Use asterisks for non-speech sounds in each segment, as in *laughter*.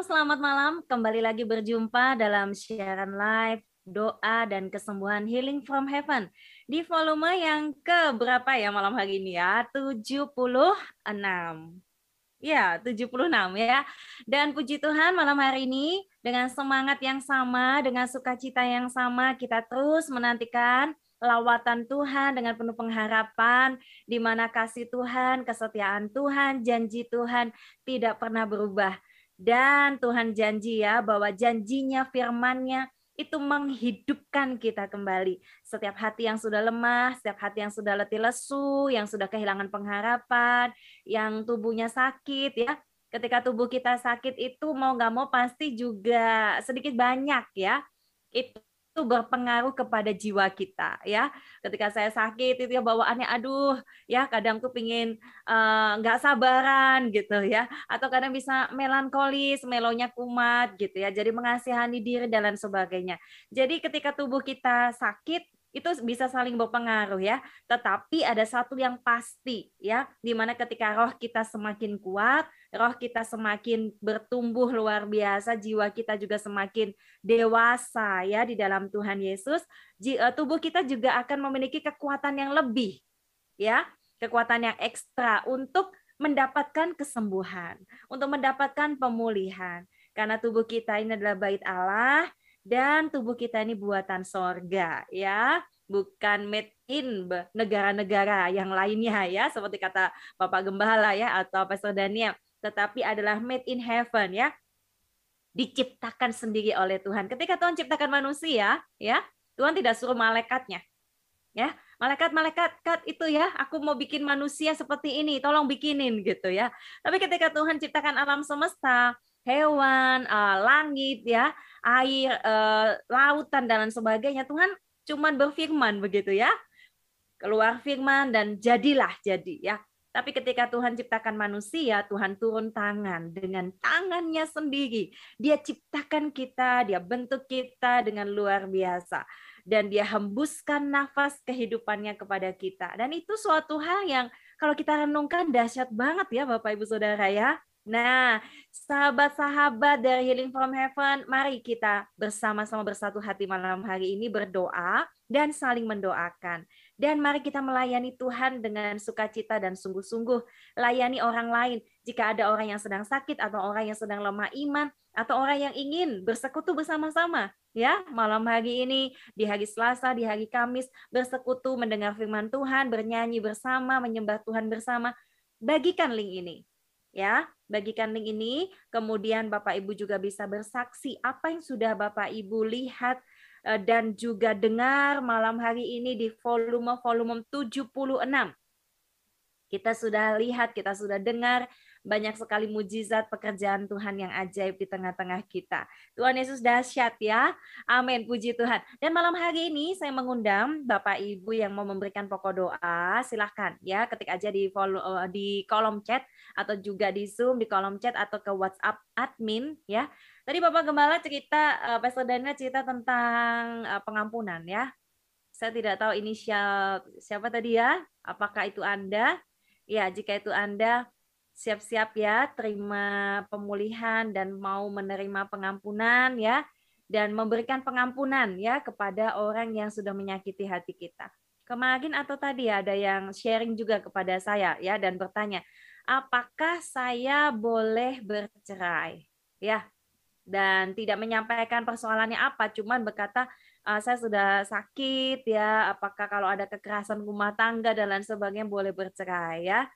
Selamat malam. Kembali lagi berjumpa dalam siaran live doa dan kesembuhan healing from heaven di volume yang ke berapa ya malam hari ini ya? 76. Ya, 76 ya. Dan puji Tuhan malam hari ini dengan semangat yang sama, dengan sukacita yang sama kita terus menantikan lawatan Tuhan dengan penuh pengharapan di mana kasih Tuhan, kesetiaan Tuhan, janji Tuhan tidak pernah berubah. Dan Tuhan janji ya bahwa janjinya firmannya itu menghidupkan kita kembali. Setiap hati yang sudah lemah, setiap hati yang sudah letih lesu, yang sudah kehilangan pengharapan, yang tubuhnya sakit ya. Ketika tubuh kita sakit itu mau nggak mau pasti juga sedikit banyak ya. Itu itu berpengaruh kepada jiwa kita ya. Ketika saya sakit itu ya bawaannya aduh ya kadang tuh pingin eh, nggak uh, sabaran gitu ya. Atau kadang bisa melankolis melonya kumat gitu ya. Jadi mengasihani diri dan lain sebagainya. Jadi ketika tubuh kita sakit itu bisa saling berpengaruh ya. Tetapi ada satu yang pasti ya, di mana ketika roh kita semakin kuat, roh kita semakin bertumbuh luar biasa, jiwa kita juga semakin dewasa ya di dalam Tuhan Yesus, eh, tubuh kita juga akan memiliki kekuatan yang lebih ya, kekuatan yang ekstra untuk mendapatkan kesembuhan, untuk mendapatkan pemulihan. Karena tubuh kita ini adalah bait Allah, dan tubuh kita ini buatan sorga ya. Bukan made in negara-negara yang lainnya ya. Seperti kata Bapak Gembala ya atau Pastor Daniel. Tetapi adalah made in heaven ya. Diciptakan sendiri oleh Tuhan. Ketika Tuhan ciptakan manusia ya Tuhan tidak suruh malaikatnya ya. Malaikat-malaikat itu ya aku mau bikin manusia seperti ini tolong bikinin gitu ya. Tapi ketika Tuhan ciptakan alam semesta hewan, uh, langit, ya, air, uh, lautan dan lain sebagainya. Tuhan cuman berfirman begitu ya. Keluar firman dan jadilah jadi ya. Tapi ketika Tuhan ciptakan manusia, Tuhan turun tangan dengan tangannya sendiri. Dia ciptakan kita, dia bentuk kita dengan luar biasa. Dan dia hembuskan nafas kehidupannya kepada kita. Dan itu suatu hal yang kalau kita renungkan dahsyat banget ya Bapak Ibu Saudara ya. Nah, sahabat-sahabat dari Healing from Heaven, mari kita bersama-sama bersatu hati malam hari ini berdoa dan saling mendoakan. Dan mari kita melayani Tuhan dengan sukacita dan sungguh-sungguh. Layani orang lain. Jika ada orang yang sedang sakit atau orang yang sedang lemah iman atau orang yang ingin bersekutu bersama-sama, ya malam hari ini di hari Selasa, di hari Kamis bersekutu mendengar firman Tuhan, bernyanyi bersama, menyembah Tuhan bersama. Bagikan link ini ya bagikan link ini. Kemudian Bapak Ibu juga bisa bersaksi apa yang sudah Bapak Ibu lihat eh, dan juga dengar malam hari ini di volume-volume 76 kita sudah lihat kita sudah dengar banyak sekali mujizat pekerjaan Tuhan yang ajaib di tengah-tengah kita. Tuhan Yesus dahsyat ya. Amin. Puji Tuhan. Dan malam hari ini saya mengundang Bapak Ibu yang mau memberikan pokok doa. Silahkan ya ketik aja di follow, eh, di kolom chat atau juga di Zoom, di kolom chat atau ke WhatsApp admin ya. Tadi Bapak Gembala cerita, uh, Pastor Daniel cerita tentang uh, pengampunan ya. Saya tidak tahu inisial siapa tadi ya. Apakah itu Anda? Ya, jika itu Anda, siap-siap ya terima pemulihan dan mau menerima pengampunan ya dan memberikan pengampunan ya kepada orang yang sudah menyakiti hati kita. Kemarin atau tadi ada yang sharing juga kepada saya ya dan bertanya, apakah saya boleh bercerai? Ya. Dan tidak menyampaikan persoalannya apa, cuman berkata uh, saya sudah sakit ya, apakah kalau ada kekerasan rumah tangga dan lain sebagainya boleh bercerai ya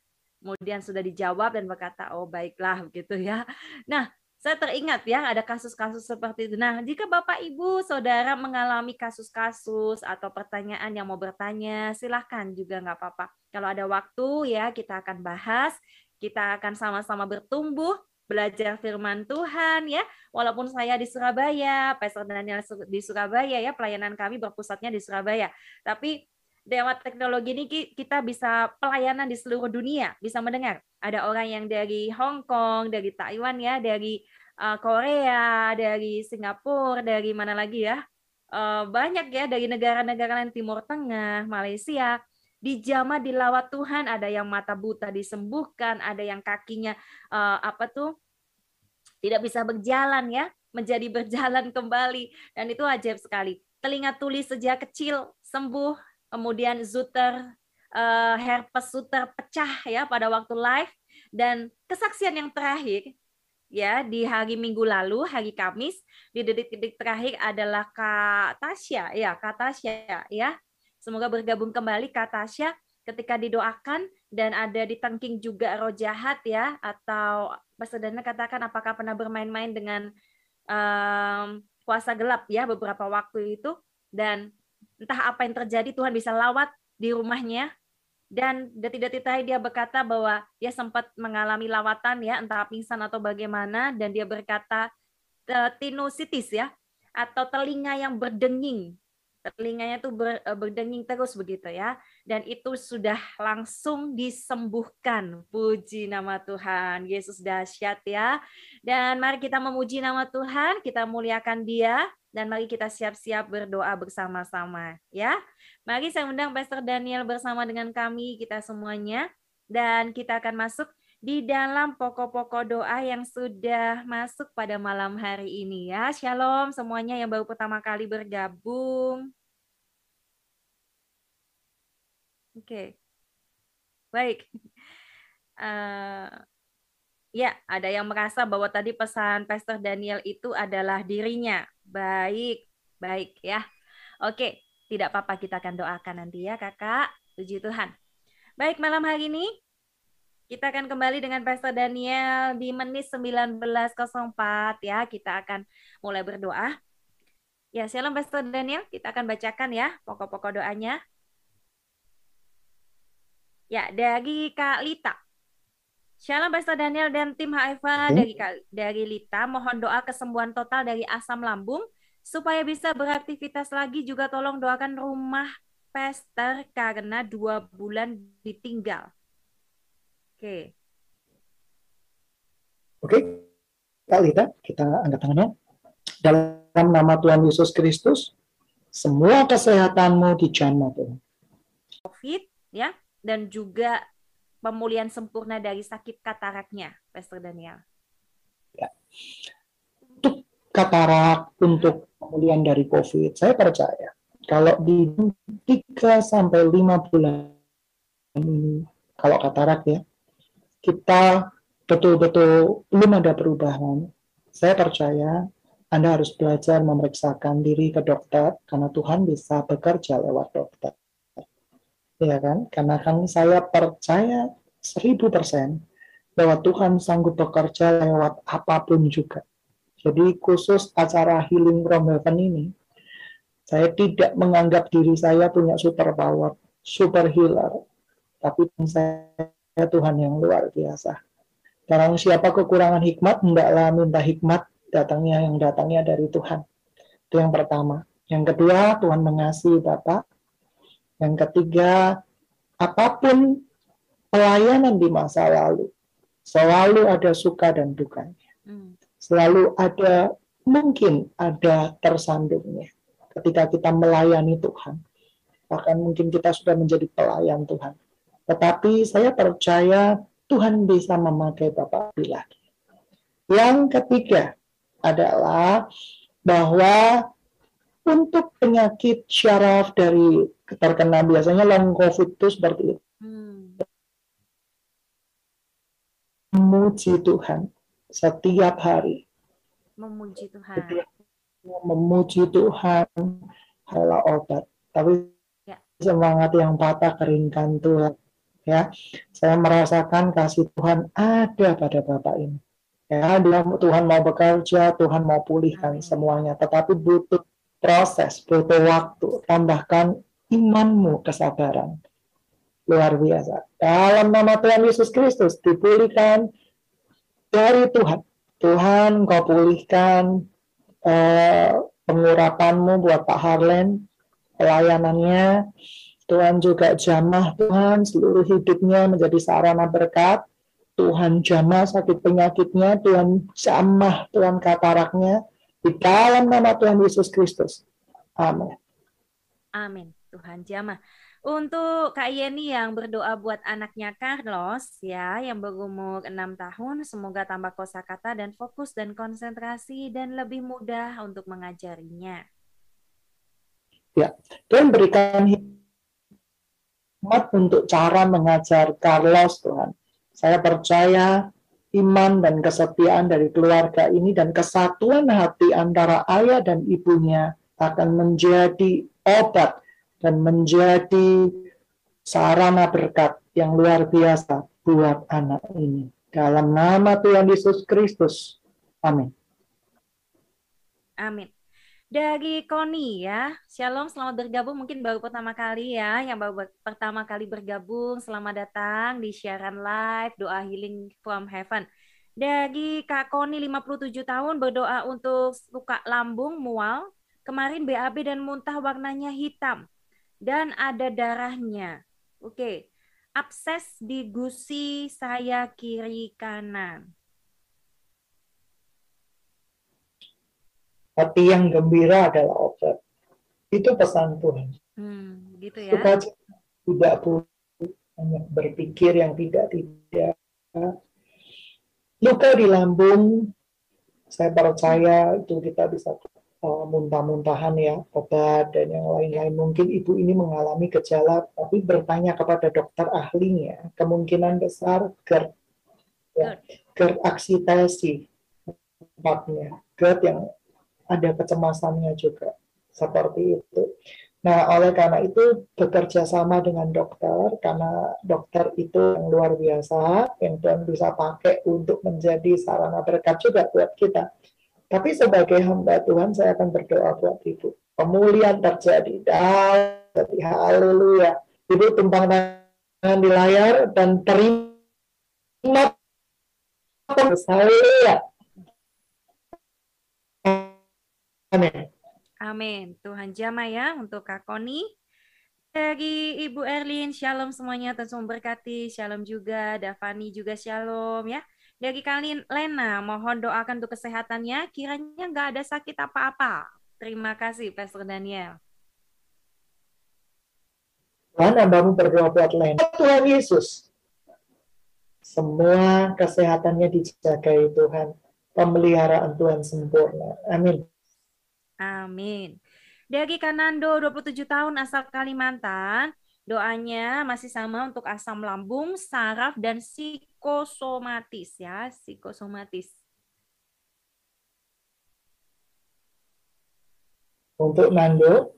kemudian sudah dijawab dan berkata oh baiklah begitu ya. Nah, saya teringat ya ada kasus-kasus seperti itu. Nah, jika Bapak Ibu Saudara mengalami kasus-kasus atau pertanyaan yang mau bertanya, silahkan juga nggak apa-apa. Kalau ada waktu ya kita akan bahas, kita akan sama-sama bertumbuh belajar firman Tuhan ya. Walaupun saya di Surabaya, Pastor Daniel di Surabaya ya, pelayanan kami berpusatnya di Surabaya. Tapi lewat teknologi ini kita bisa pelayanan di seluruh dunia, bisa mendengar. Ada orang yang dari Hong Kong, dari Taiwan ya, dari uh, Korea, dari Singapura, dari mana lagi ya? Uh, banyak ya dari negara-negara lain Timur Tengah, Malaysia. Dijamah dilawat Tuhan, ada yang mata buta disembuhkan, ada yang kakinya uh, apa tuh tidak bisa berjalan ya, menjadi *laughs* berjalan kembali dan itu ajaib sekali. Telinga tuli sejak kecil sembuh, kemudian Zuter uh, herpes Zuter pecah ya pada waktu live. Dan kesaksian yang terakhir ya di hari Minggu lalu, hari Kamis, di detik-detik terakhir adalah Kak Tasya, ya Kak Tasya ya. Semoga bergabung kembali Kak Tasya ketika didoakan dan ada di tangking juga roh jahat ya. Atau Dana katakan apakah pernah bermain-main dengan um, kuasa gelap ya beberapa waktu itu. Dan entah apa yang terjadi Tuhan bisa lawat di rumahnya. Dan detik-detik dia berkata bahwa dia sempat mengalami lawatan ya entah pingsan atau bagaimana. Dan dia berkata tinositis ya atau telinga yang berdenging. Telinganya tuh ber, e, berdenging terus begitu ya. Dan itu sudah langsung disembuhkan. Puji nama Tuhan Yesus dahsyat ya. Dan mari kita memuji nama Tuhan kita muliakan dia dan mari kita siap-siap berdoa bersama-sama ya. Mari saya undang Pastor Daniel bersama dengan kami kita semuanya dan kita akan masuk di dalam pokok-pokok doa yang sudah masuk pada malam hari ini ya. Shalom semuanya yang baru pertama kali bergabung. Oke. Okay. Baik. Uh, ya, ada yang merasa bahwa tadi pesan Pastor Daniel itu adalah dirinya. Baik, baik ya. Oke, tidak apa-apa kita akan doakan nanti ya kakak. Puji Tuhan. Baik, malam hari ini kita akan kembali dengan Pastor Daniel di menit 19.04 ya. Kita akan mulai berdoa. Ya, shalom Pastor Daniel. Kita akan bacakan ya pokok-pokok doanya. Ya, dari Kak Lita. Shalom Pastor Daniel dan tim HFA hmm? dari dari Lita mohon doa kesembuhan total dari asam lambung supaya bisa beraktivitas lagi juga tolong doakan rumah Pastor karena dua bulan ditinggal. Oke. Oke, Kak Lita, kita angkat tangannya. Dalam nama Tuhan Yesus Kristus, semua kesehatanmu dijamah Tuhan. COVID ya dan juga pemulihan sempurna dari sakit kataraknya, Pastor Daniel? Ya. Untuk katarak, untuk pemulihan dari COVID, saya percaya kalau di 3 sampai 5 bulan ini, kalau katarak ya, kita betul-betul belum ada perubahan. Saya percaya Anda harus belajar memeriksakan diri ke dokter karena Tuhan bisa bekerja lewat dokter ya kan? Karena kan saya percaya seribu persen bahwa Tuhan sanggup bekerja lewat apa pun juga. Jadi khusus acara Healing from Heaven ini, saya tidak menganggap diri saya punya super power, super healer, tapi saya Tuhan yang luar biasa. Karena siapa kekurangan hikmat, hendaklah minta hikmat datangnya yang datangnya dari Tuhan. Itu yang pertama. Yang kedua, Tuhan mengasihi Bapak, yang ketiga, apa pun pelayanan di masa lalu, selalu ada suka dan dukanya. Hmm. Selalu ada, mungkin ada tersandungnya ketika kita melayani Tuhan. Bahkan mungkin kita sudah menjadi pelayan Tuhan. Tetapi saya percaya Tuhan bisa memakai Bapak lagi. Yang ketiga adalah bahwa untuk penyakit syaraf dari terkena biasanya long covid itu seperti itu. Hmm. Memuji Tuhan setiap hari. Memuji Tuhan. Memuji Tuhan adalah obat. Tapi ya. semangat yang patah keringkan Tuhan. Ya, saya merasakan kasih Tuhan ada pada Bapak ini. Ya, Tuhan mau bekerja, Tuhan mau pulihkan Amin. semuanya, tetapi butuh proses, butuh waktu, tambahkan imanmu kesabaran. Luar biasa. Dalam nama Tuhan Yesus Kristus dipulihkan dari Tuhan. Tuhan kau pulihkan eh, pengurapanmu buat Pak Harlen, pelayanannya. Tuhan juga jamah Tuhan seluruh hidupnya menjadi sarana berkat. Tuhan jamah sakit penyakitnya, Tuhan jamah Tuhan kataraknya, di dalam nama Tuhan Yesus Kristus. Amin. Amin. Tuhan jamah. Untuk Kak Yeni yang berdoa buat anaknya Carlos ya yang berumur 6 tahun, semoga tambah kosakata dan fokus dan konsentrasi dan lebih mudah untuk mengajarinya. Ya, Tuhan berikan hikmat untuk cara mengajar Carlos Tuhan. Saya percaya iman dan kesetiaan dari keluarga ini dan kesatuan hati antara ayah dan ibunya akan menjadi obat dan menjadi sarana berkat yang luar biasa buat anak ini. Dalam nama Tuhan Yesus Kristus. Amin. Amin dari Koni ya. Shalom, selamat bergabung. Mungkin baru pertama kali ya, yang baru pertama kali bergabung. Selamat datang di siaran live Doa Healing from Heaven. Dari Kak Koni 57 tahun berdoa untuk luka lambung mual. Kemarin BAB dan muntah warnanya hitam dan ada darahnya. Oke. Abses di gusi saya kiri kanan. Hati yang gembira adalah obat. Itu pesan Tuhan. Hmm, gitu ya. Suka tidak hanya berpikir yang tidak tidak. Luka di lambung, saya percaya itu kita bisa uh, muntah-muntahan ya, obat dan yang lain-lain. Mungkin ibu ini mengalami gejala, tapi bertanya kepada dokter ahlinya, kemungkinan besar GERD, ya, GERD aksitasi, tempatnya, GERD yang ada kecemasannya juga seperti itu. Nah, oleh karena itu bekerja sama dengan dokter karena dokter itu yang luar biasa yang Tuhan bisa pakai untuk menjadi sarana berkat juga buat kita. Tapi sebagai hamba Tuhan saya akan berdoa buat ibu. Pemulihan terjadi. Jadi haleluya. Ibu tumpang tangan di layar dan terima saya Amin. Amin. Tuhan jamah ya untuk Kak Koni. Dari Ibu Erlin, shalom semuanya, Tuhan memberkati. Shalom juga, Davani juga shalom ya. Dari kalian Lena, mohon doakan untuk kesehatannya, kiranya nggak ada sakit apa-apa. Terima kasih, Pastor Daniel. Tuhan hambamu berdoa buat Lena. Tuhan Yesus, semua kesehatannya dijagai Tuhan. Pemeliharaan Tuhan sempurna. Amin. Amin. Dari Kanando 27 tahun asal Kalimantan, doanya masih sama untuk asam lambung, saraf dan psikosomatis ya, psikosomatis. Untuk Nando,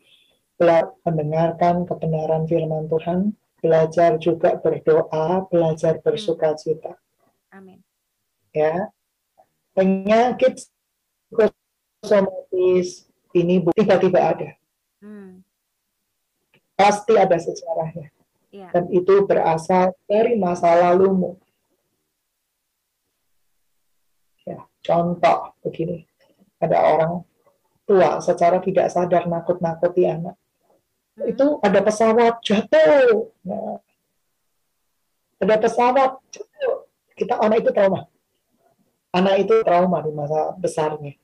mendengarkan kebenaran firman Tuhan, belajar juga berdoa, belajar bersuka cita. Amin. Ya. Penyakit psikosomatis ini tiba-tiba ada. Hmm. Pasti ada sejarahnya. Ya. Dan itu berasal dari masa lalumu. Ya, contoh begini. Ada orang tua secara tidak sadar nakut-nakuti anak. Hmm. Itu ada pesawat jatuh. Nah, ada pesawat jatuh. Kita anak itu trauma. Anak itu trauma di masa besarnya.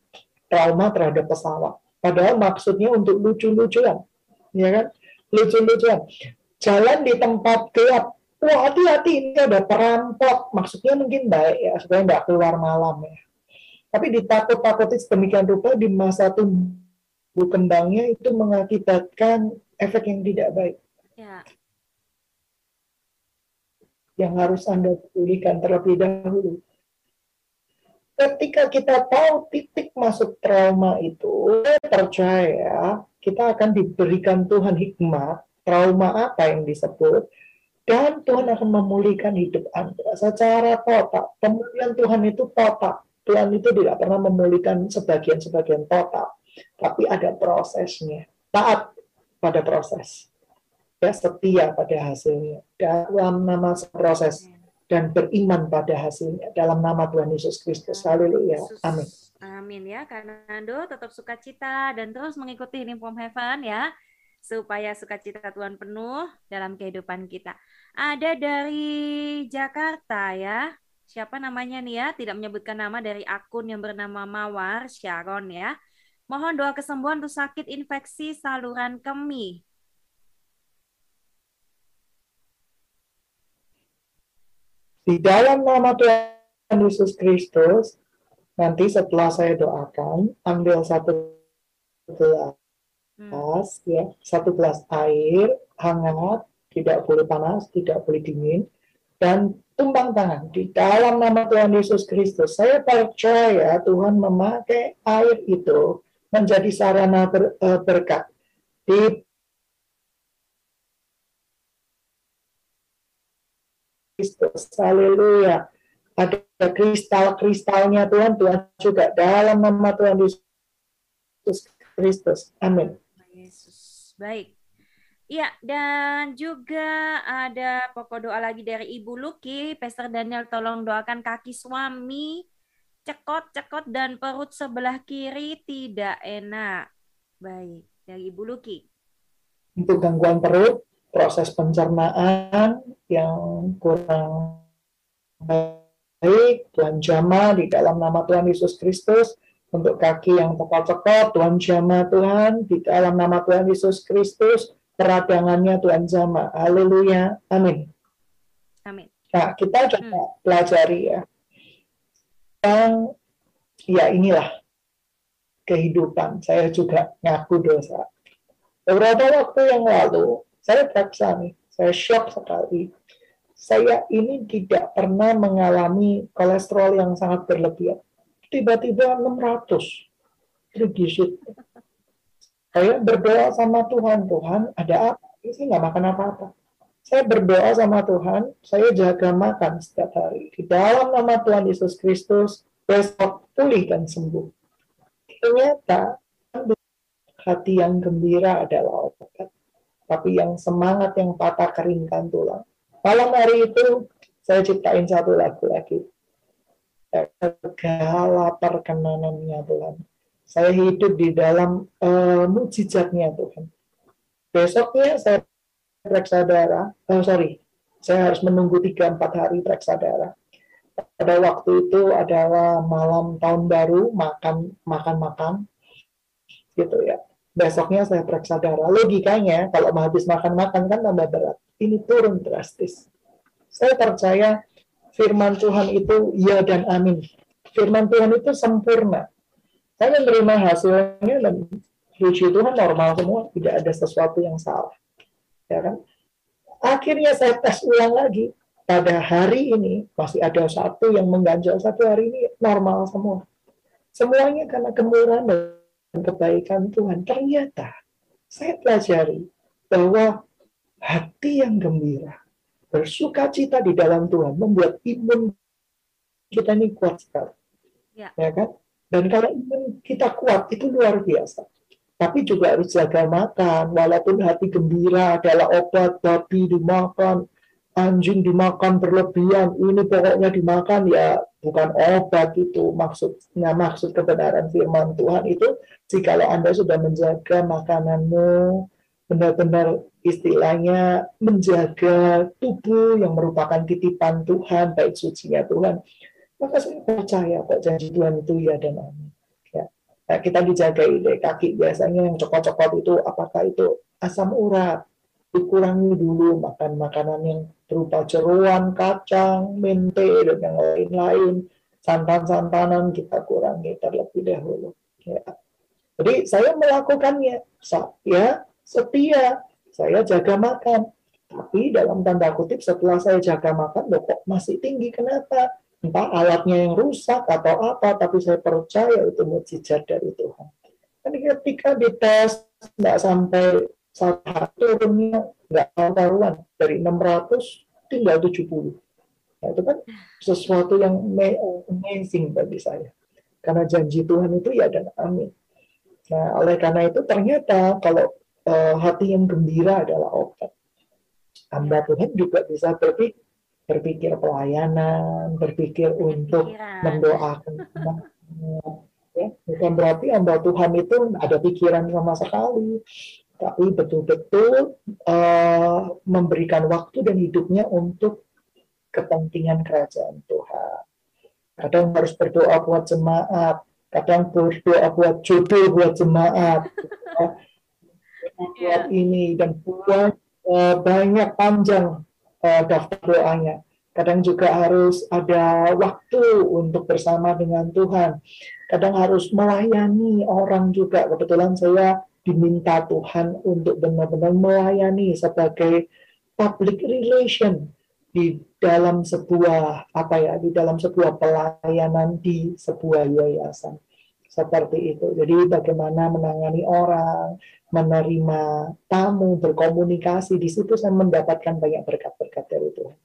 Trauma terhadap pesawat Padahal maksudnya untuk lucu-lucuan. Ya kan? Lucu-lucuan. Jalan di tempat gelap. Wah, hati-hati ini ada perampok. Maksudnya mungkin baik ya, supaya nggak keluar malam ya. Tapi ditakut-takuti sedemikian rupa di masa tumbuh kembangnya itu mengakibatkan efek yang tidak baik. Ya. Yang harus Anda pulihkan terlebih dahulu ketika kita tahu titik masuk trauma itu, percaya kita akan diberikan Tuhan hikmat, trauma apa yang disebut, dan Tuhan akan memulihkan hidup Anda secara total. Pemulihan Tuhan itu total. Tuhan itu tidak pernah memulihkan sebagian-sebagian total, tapi ada prosesnya. Taat pada proses. Ya, setia pada hasilnya. Dalam nama proses dan beriman pada hasilnya dalam nama Tuhan Yesus Kristus. Haleluya. Amin. Amin ya, karena Ando tetap sukacita dan terus mengikuti Him from Heaven ya, supaya sukacita Tuhan penuh dalam kehidupan kita. Ada dari Jakarta ya, siapa namanya nih ya, tidak menyebutkan nama dari akun yang bernama Mawar Sharon ya. Mohon doa kesembuhan untuk sakit infeksi saluran kemih. Di dalam nama Tuhan Yesus Kristus, nanti setelah saya doakan, ambil satu gelas, hmm. ya, satu gelas air hangat, tidak boleh panas, tidak boleh dingin, dan tumpang tangan di dalam nama Tuhan Yesus Kristus. Saya percaya Tuhan memakai air itu menjadi sarana ber, uh, berkat di Kristus. Haleluya. Ada kristal-kristalnya Tuhan, Tuhan juga dalam nama Tuhan Yesus Kristus. Amin. Yesus. Baik. Iya, dan juga ada pokok doa lagi dari Ibu Luki. Pastor Daniel tolong doakan kaki suami, cekot-cekot dan perut sebelah kiri tidak enak. Baik, dari Ibu Luki. Untuk gangguan perut, proses pencernaan yang kurang baik, Tuhan jama di dalam nama Tuhan Yesus Kristus. Untuk kaki yang cekot-cekot, Tuhan jama Tuhan di dalam nama Tuhan Yesus Kristus peradangannya Tuhan sama. Haleluya. Amin. Amin. Nah, kita coba hmm. pelajari ya. Yang ya inilah kehidupan. Saya juga ngaku dosa. Beberapa waktu yang lalu, saya periksa nih, saya shock sekali. Saya ini tidak pernah mengalami kolesterol yang sangat berlebihan. Tiba-tiba 600 trigliserid saya berdoa sama Tuhan, Tuhan ada apa? Saya nggak makan apa-apa. Saya berdoa sama Tuhan, saya jaga makan setiap hari. Di dalam nama Tuhan Yesus Kristus, besok pulih dan sembuh. Ternyata hati yang gembira adalah obat. Tapi yang semangat yang patah keringkan tulang. Malam hari itu saya ciptain satu lagu lagi. Segala perkenanannya Tuhan saya hidup di dalam uh, mujizatnya Tuhan. Besoknya saya periksa darah, oh sorry, saya harus menunggu 3-4 hari periksa darah. Pada waktu itu adalah malam tahun baru, makan makan makan, gitu ya. Besoknya saya periksa darah. Logikanya kalau habis makan makan kan tambah berat. Ini turun drastis. Saya percaya firman Tuhan itu ya dan amin. Firman Tuhan itu sempurna saya menerima hasilnya dan puji Tuhan normal semua, tidak ada sesuatu yang salah. Ya kan? Akhirnya saya tes ulang lagi. Pada hari ini masih ada satu yang mengganjal satu hari ini normal semua. Semuanya karena kemurahan kebaikan Tuhan. Ternyata saya pelajari bahwa hati yang gembira, bersuka cita di dalam Tuhan membuat imun kita ini kuat sekali. Ya. ya kan? Dan kalau imun kita kuat, itu luar biasa. Tapi juga harus jaga makan, walaupun hati gembira adalah obat, babi dimakan, anjing dimakan berlebihan, ini pokoknya dimakan ya bukan obat itu maksudnya maksud kebenaran firman Tuhan itu jikalau Anda sudah menjaga makananmu benar-benar istilahnya menjaga tubuh yang merupakan titipan Tuhan baik sucinya Tuhan maka saya percaya kok janji Tuhan itu ya dan amin. Ya. Nah, kita dijaga ide kaki biasanya yang cokot-cokot itu apakah itu asam urat dikurangi dulu makan makanan yang berupa jeruan, kacang, mente dan yang lain-lain santan-santanan kita kurangi terlebih dahulu. Ya. Jadi saya melakukannya, saya setia, saya jaga makan. Tapi dalam tanda kutip setelah saya jaga makan, loh kok masih tinggi, kenapa? entah alatnya yang rusak atau apa, tapi saya percaya itu mujizat dari Tuhan. Dan ketika dites nggak sampai satu turunnya nggak karuan dari 600 tinggal 70. Nah, itu kan sesuatu yang amazing bagi saya. Karena janji Tuhan itu ya dan amin. Nah, oleh karena itu ternyata kalau uh, hati yang gembira adalah obat. Hamba Tuhan juga bisa berpikir berpikir pelayanan, berpikir untuk mendoakan. ya, bukan berarti hamba Tuhan itu ada pikiran sama sekali, tapi betul-betul uh, memberikan waktu dan hidupnya untuk kepentingan kerajaan Tuhan. Kadang harus berdoa buat jemaat, kadang berdoa buat jodoh buat jemaat, *laughs* buat ini dan buat uh, banyak panjang uh, daftar doanya. Kadang juga harus ada waktu untuk bersama dengan Tuhan. Kadang harus melayani orang juga. Kebetulan saya diminta Tuhan untuk benar-benar melayani sebagai public relation di dalam sebuah apa ya di dalam sebuah pelayanan di sebuah yayasan seperti itu. Jadi bagaimana menangani orang, menerima tamu, berkomunikasi di situ saya mendapatkan banyak berkat-berkat dari Tuhan.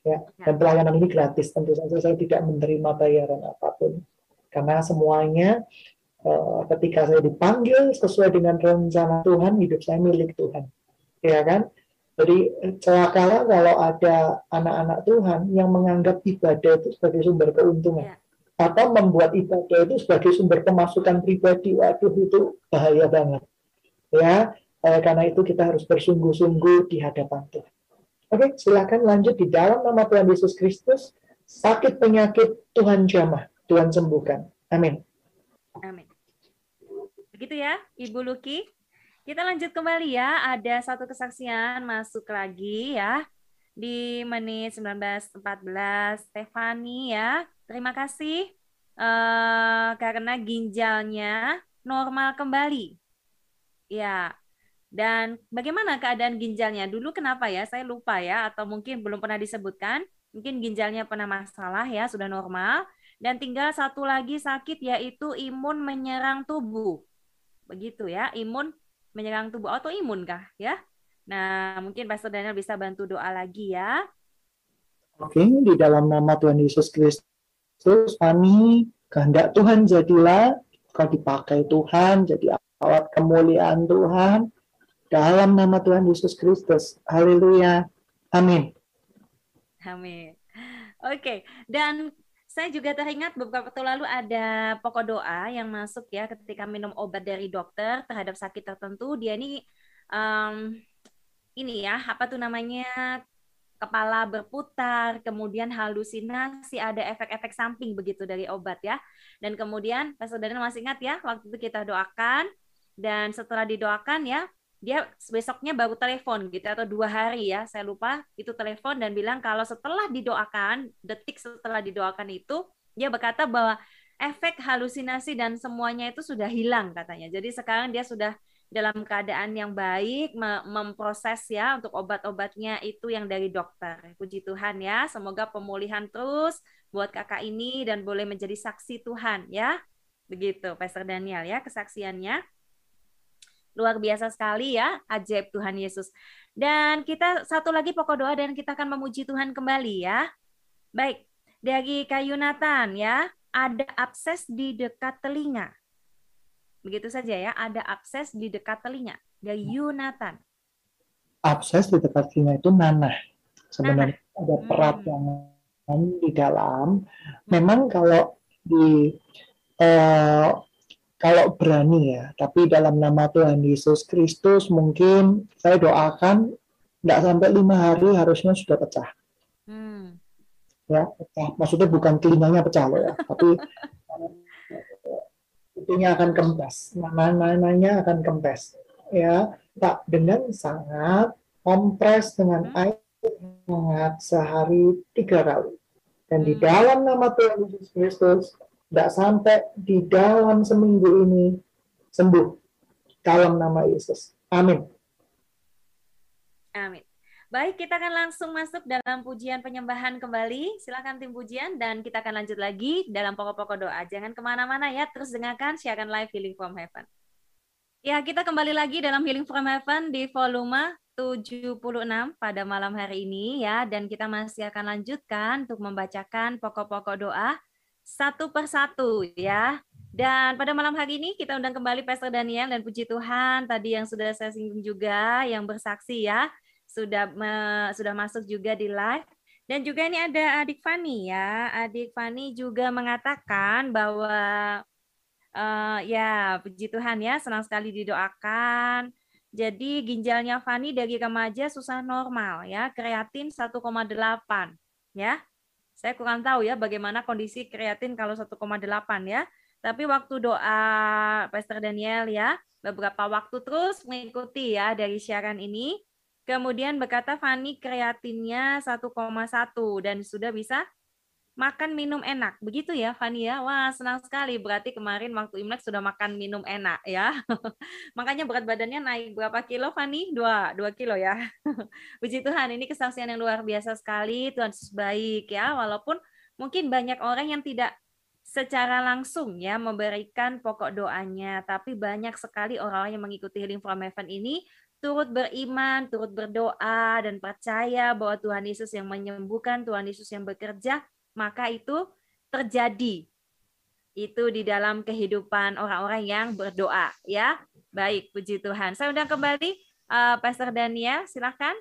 Ya, ya, dan pelayanan ini gratis tentu saja saya tidak menerima bayaran apa pun karena semuanya ketika saya dipanggil sesuai dengan rencana Tuhan hidup saya milik Tuhan ya kan jadi celakalah kalau ada anak-anak Tuhan yang menganggap ibadah itu sebagai sumber keuntungan ya. atau membuat ibadah itu sebagai sumber pemasukan pribadi waduh itu bahaya banget ya eh, karena itu kita harus bersungguh-sungguh di hadapan Tuhan Oke, silakan lanjut di dalam nama Tuhan Yesus Kristus. Sakit penyakit Tuhan jamah, Tuhan sembuhkan. Amin. Amin. Begitu ya, Ibu Luki. Kita lanjut kembali ya. Ada satu kesaksian masuk lagi ya di menit 1914 Stefani ya. Terima kasih uh, karena ginjalnya normal kembali. Ya, dan bagaimana keadaan ginjalnya? Dulu kenapa ya? Saya lupa ya, atau mungkin belum pernah disebutkan. Mungkin ginjalnya pernah masalah ya, sudah normal. Dan tinggal satu lagi sakit yaitu imun menyerang tubuh. Begitu ya, imun menyerang tubuh. Autoimun kah ya? Nah, mungkin Pastor Daniel bisa bantu doa lagi ya. Oke, di dalam nama Tuhan Yesus Kristus, kami kehendak Tuhan jadilah kau dipakai Tuhan, jadi alat kemuliaan Tuhan, dalam nama Tuhan Yesus Kristus. Haleluya. Amin. Amin. Oke, dan saya juga teringat beberapa waktu lalu ada pokok doa yang masuk ya ketika minum obat dari dokter terhadap sakit tertentu. Dia ini um, ini ya apa tuh namanya kepala berputar, kemudian halusinasi, ada efek-efek samping begitu dari obat ya. Dan kemudian Pak Saudara masih ingat ya waktu itu kita doakan dan setelah didoakan ya dia besoknya baru telepon gitu atau dua hari ya saya lupa itu telepon dan bilang kalau setelah didoakan detik setelah didoakan itu dia berkata bahwa efek halusinasi dan semuanya itu sudah hilang katanya. Jadi sekarang dia sudah dalam keadaan yang baik memproses ya untuk obat-obatnya itu yang dari dokter. Puji Tuhan ya semoga pemulihan terus buat kakak ini dan boleh menjadi saksi Tuhan ya. Begitu Pastor Daniel ya kesaksiannya Luar biasa sekali ya, ajaib Tuhan Yesus. Dan kita satu lagi pokok doa dan kita akan memuji Tuhan kembali ya. Baik, dari Kayunatan ya, ada abses di dekat telinga. Begitu saja ya, ada abses di dekat telinga. Dari Yunatan. Abses di dekat telinga itu nanah. Sebenarnya nanah. ada perat hmm. yang di dalam. Memang kalau di uh, kalau berani ya, tapi dalam nama Tuhan Yesus Kristus mungkin saya doakan tidak sampai lima hari harusnya sudah pecah. Hmm. Ya, pecah. Maksudnya bukan telinganya pecah loh ya, tapi *laughs* itunya akan kempes, nama-namanya akan kempes. Ya, tak dengan sangat kompres dengan hmm. air hangat sehari tiga kali. Dan di hmm. dalam nama Tuhan Yesus Kristus, tidak sampai di dalam seminggu ini sembuh dalam nama Yesus. Amin. Amin. Baik, kita akan langsung masuk dalam pujian penyembahan kembali. Silakan tim pujian dan kita akan lanjut lagi dalam pokok-pokok doa. Jangan ke mana-mana ya, terus dengarkan siaran live Healing from Heaven. Ya, kita kembali lagi dalam Healing from Heaven di volume 76 pada malam hari ini ya. Dan kita masih akan lanjutkan untuk membacakan pokok-pokok doa satu persatu ya. Dan pada malam hari ini kita undang kembali Pastor Daniel dan puji Tuhan tadi yang sudah saya singgung juga yang bersaksi ya. Sudah me, sudah masuk juga di live. Dan juga ini ada adik Fani ya. Adik Fani juga mengatakan bahwa uh, ya puji Tuhan ya senang sekali didoakan. Jadi ginjalnya Fani dari remaja susah normal ya. Kreatin 1,8 ya saya kurang tahu ya bagaimana kondisi kreatin kalau 1,8 ya. Tapi waktu doa Pastor Daniel ya, beberapa waktu terus mengikuti ya dari siaran ini, Kemudian berkata Fani kreatinnya 1,1 dan sudah bisa makan minum enak. Begitu ya Fani ya. Wah, senang sekali. Berarti kemarin waktu Imlek sudah makan minum enak ya. *laughs* Makanya berat badannya naik berapa kilo Fani? Dua, dua kilo ya. *laughs* Puji Tuhan, ini kesaksian yang luar biasa sekali. Tuhan Yesus baik ya. Walaupun mungkin banyak orang yang tidak secara langsung ya memberikan pokok doanya, tapi banyak sekali orang-orang yang mengikuti Healing from Heaven ini turut beriman, turut berdoa dan percaya bahwa Tuhan Yesus yang menyembuhkan, Tuhan Yesus yang bekerja, maka itu terjadi. Itu di dalam kehidupan orang-orang yang berdoa, ya. Baik, puji Tuhan. Saya undang kembali uh, Pastor Dania, silakan.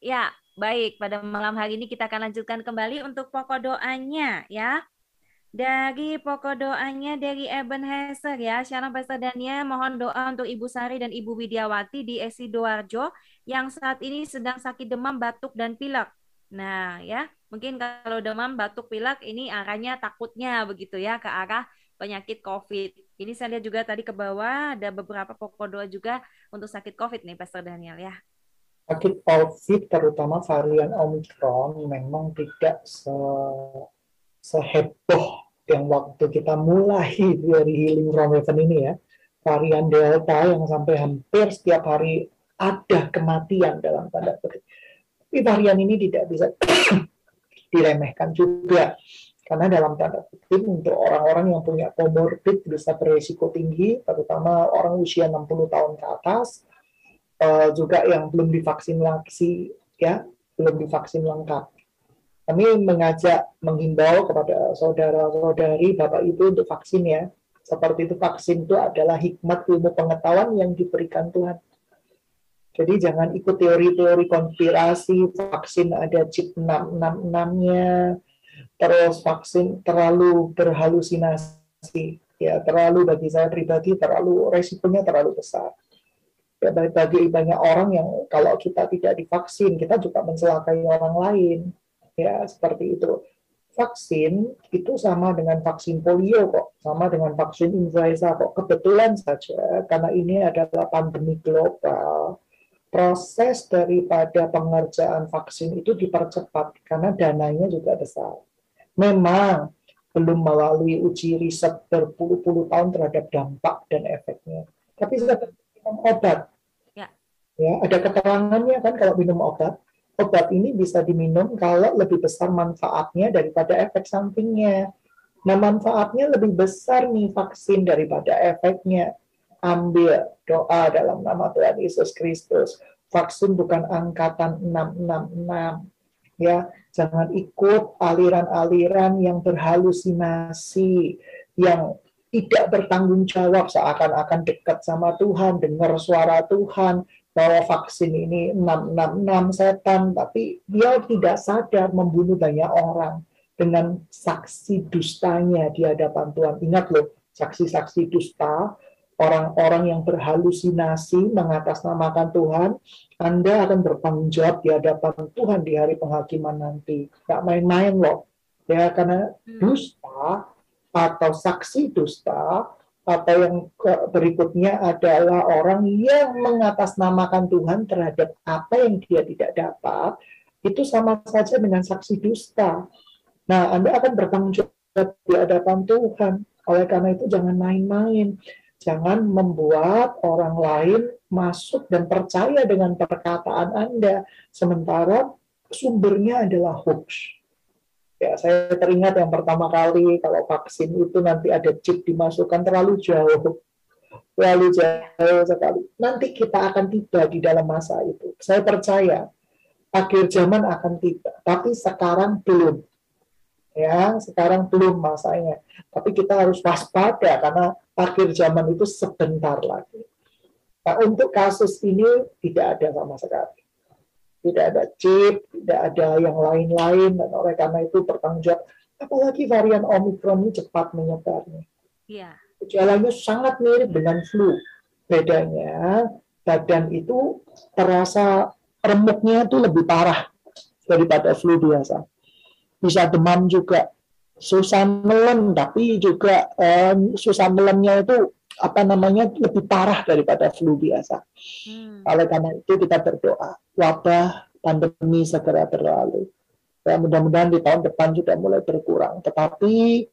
Ya, baik. Pada malam hari ini kita akan lanjutkan kembali untuk pokok doanya, ya dari pokok doanya dari Ebenezer ya. Shalom Pastor Dania, mohon doa untuk Ibu Sari dan Ibu Widiawati di Esi Doarjo yang saat ini sedang sakit demam, batuk, dan pilek. Nah ya, mungkin kalau demam, batuk, pilek ini arahnya takutnya begitu ya ke arah penyakit COVID. Ini saya lihat juga tadi ke bawah ada beberapa pokok doa juga untuk sakit COVID nih Pastor Daniel ya. Sakit COVID terutama varian Omicron memang tidak se seheboh yang waktu kita mulai dari Healing from Heaven ini ya, varian Delta yang sampai hampir setiap hari ada kematian dalam tanda petik. Tapi varian ini tidak bisa *clears throat* diremehkan juga. Karena dalam tanda petik untuk orang-orang yang punya komorbid bisa beresiko tinggi, terutama orang usia 60 tahun ke atas, uh, juga yang belum divaksin lagi, ya, belum divaksin lengkap kami mengajak menghimbau kepada saudara-saudari Bapak Ibu untuk vaksin ya. Seperti itu vaksin itu adalah hikmat ilmu pengetahuan yang diberikan Tuhan. Jadi jangan ikut teori-teori konspirasi, vaksin ada chip 666-nya, terus vaksin terlalu berhalusinasi. Ya, terlalu bagi saya pribadi terlalu resikonya terlalu besar. Ya, bagi banyak orang yang kalau kita tidak divaksin, kita juga mencelakai orang lain ya seperti itu. Vaksin itu sama dengan vaksin polio kok. Sama dengan vaksin influenza kok. Kebetulan saja karena ini adalah pandemi global proses daripada pengerjaan vaksin itu dipercepat karena dananya juga besar. Memang belum melalui uji riset berpuluh-puluh tahun terhadap dampak dan efeknya. Tapi seperti minum obat. Ya. ya ada keterangannya kan kalau minum obat obat ini bisa diminum kalau lebih besar manfaatnya daripada efek sampingnya. Nah, manfaatnya lebih besar nih vaksin daripada efeknya. Ambil doa dalam nama Tuhan Yesus Kristus. Vaksin bukan angkatan 666. Ya, jangan ikut aliran-aliran yang berhalusinasi, yang tidak bertanggung jawab seakan-akan dekat sama Tuhan, dengar suara Tuhan, bahwa vaksin ini 666 setan, tapi dia tidak sadar membunuh banyak orang dengan saksi dustanya di hadapan Tuhan. Ingat loh, saksi-saksi dusta, orang-orang yang berhalusinasi mengatasnamakan Tuhan, Anda akan bertanggung jawab di hadapan Tuhan di hari penghakiman nanti. Gak main-main loh. Ya, karena hmm. dusta atau saksi dusta atau yang berikutnya adalah orang yang mengatasnamakan Tuhan terhadap apa yang dia tidak dapat, itu sama saja dengan saksi dusta. Nah, Anda akan bertanggung jawab di hadapan Tuhan. Oleh karena itu jangan main-main. Jangan membuat orang lain masuk dan percaya dengan perkataan Anda. Sementara sumbernya adalah hoax Ya, saya teringat yang pertama kali kalau vaksin itu nanti ada chip dimasukkan terlalu jauh. Terlalu jauh sekali. Nanti kita akan tiba di dalam masa itu. Saya percaya akhir zaman akan tiba, tapi sekarang belum. Ya, sekarang belum masanya. Tapi kita harus waspada karena akhir zaman itu sebentar lagi. Nah, untuk kasus ini tidak ada sama sekali tidak ada chip, tidak ada yang lain-lain, dan oleh karena itu bertanggung jawab. Apalagi varian Omicron ini cepat menyebarnya. Iya. Gejalanya sangat mirip dengan flu. Bedanya, badan itu terasa remuknya itu lebih parah daripada flu biasa. Bisa demam juga. susah nelen tapi juga um, susah nelennya itu apa namanya lebih parah daripada flu biasa. Hmm. Oleh karena itu kita berdoa wabah pandemi segera berlalu. Ya, mudah-mudahan di tahun depan sudah mulai berkurang. Tetapi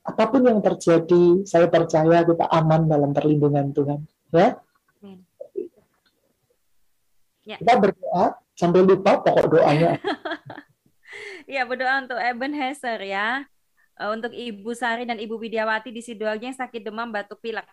apa pun yang terjadi, saya percaya kita aman dalam perlindungan Tuhan. Ya. Hmm. ya. Kita berdoa sambil lupa pokok doanya. *laughs* ya berdoa untuk Ebenezer ya. Eh, untuk Ibu Sari dan Ibu Widiawati di Sidoarjo yang sakit demam batuk pilek.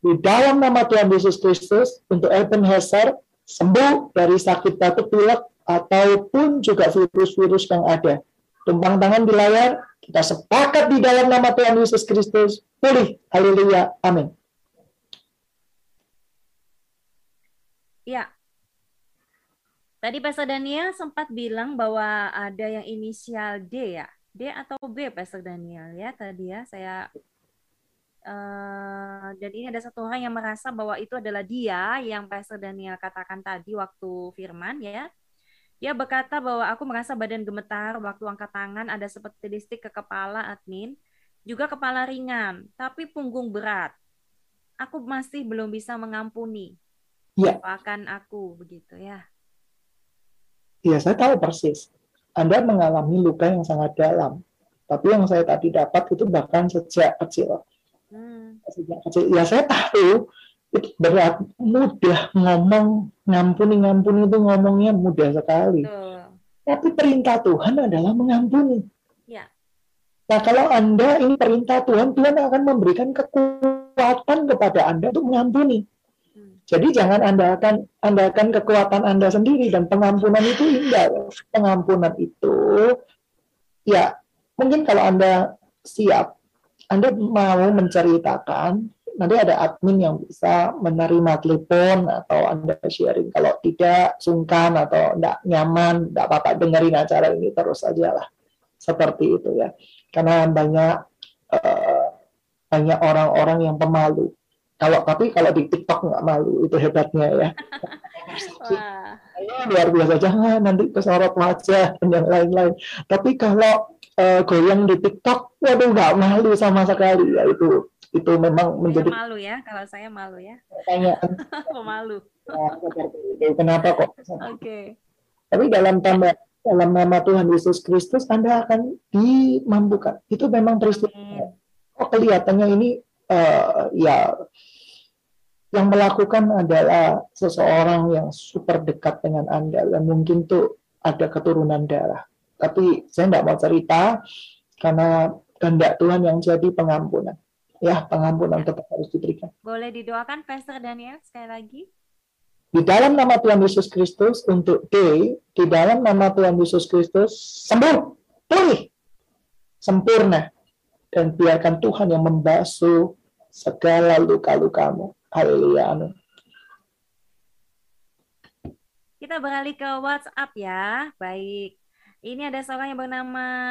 Di dalam nama Tuhan Yesus Kristus untuk Ebenezer sembuh dari sakit batuk pilek ataupun juga virus-virus yang ada. Tumpang tangan di layar, kita sepakat di dalam nama Tuhan Yesus Kristus. Pulih. Haleluya. Amin. Ya. Tadi Pastor Daniel sempat bilang bahwa ada yang inisial D ya. D atau B Pastor Daniel ya tadi ya saya uh, dan ini ada satu orang yang merasa bahwa itu adalah dia yang Pastor Daniel katakan tadi waktu firman ya dia berkata bahwa aku merasa badan gemetar waktu angkat tangan ada seperti listrik ke kepala admin juga kepala ringan tapi punggung berat aku masih belum bisa mengampuni ya. akan aku begitu ya Iya, saya tahu persis. Anda mengalami luka yang sangat dalam. Tapi yang saya tadi dapat itu bahkan sejak kecil. Hmm. Sejak kecil. Ya saya tahu itu berat, mudah ngomong, ngampuni, ngampuni itu ngomongnya mudah sekali. Tapi perintah Tuhan adalah mengampuni. Ya. Nah kalau Anda ini perintah Tuhan, Tuhan akan memberikan kekuatan kepada Anda untuk mengampuni. Jadi jangan Anda akan akan kekuatan Anda sendiri dan pengampunan itu indah. Pengampunan itu ya mungkin kalau Anda siap, Anda mau menceritakan, nanti ada admin yang bisa menerima telepon atau Anda sharing. Kalau tidak sungkan atau tidak nyaman, tidak apa-apa dengerin acara ini terus aja lah. Seperti itu ya. Karena banyak uh, banyak orang-orang yang pemalu kalau tapi kalau di TikTok nggak malu itu hebatnya ya. *laughs* Wah. luar biasa jangan nanti kesorot wajah dan yang lain-lain. Tapi kalau uh, goyang di TikTok, waduh nggak malu sama sekali ya itu itu memang menjadi malu ya kalau saya malu ya. Pertanyaan. *laughs* Pemalu. Nah, kenapa kok? Oke. Okay. Tapi dalam tanda dalam nama Tuhan Yesus Kristus Anda akan dimampukan. Itu memang peristiwa. Oh kelihatannya ini uh, ya yang melakukan adalah seseorang yang super dekat dengan Anda dan mungkin tuh ada keturunan darah. Tapi saya tidak mau cerita karena kehendak Tuhan yang jadi pengampunan. Ya, pengampunan tetap harus diberikan. Boleh didoakan Pastor Daniel sekali lagi? Di dalam nama Tuhan Yesus Kristus untuk D, di dalam nama Tuhan Yesus Kristus sembuh, pulih, sempurna dan biarkan Tuhan yang membasuh segala luka-lukamu Haleluya. Amin. Kita beralih ke WhatsApp ya. Baik. Ini ada seorang yang bernama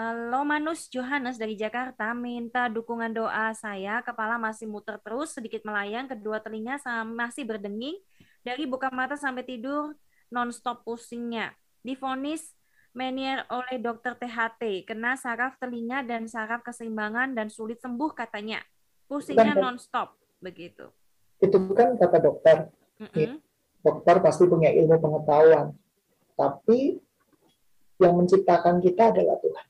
uh, Lomanus Johannes dari Jakarta minta dukungan doa saya. Kepala masih muter terus, sedikit melayang, kedua telinga masih berdenging. Dari buka mata sampai tidur, non-stop pusingnya. Difonis menier oleh dokter THT, kena saraf telinga dan saraf keseimbangan dan sulit sembuh katanya pusingnya nonstop begitu. Itu bukan kata dokter. Mm -hmm. Dokter pasti punya ilmu pengetahuan, tapi yang menciptakan kita adalah Tuhan.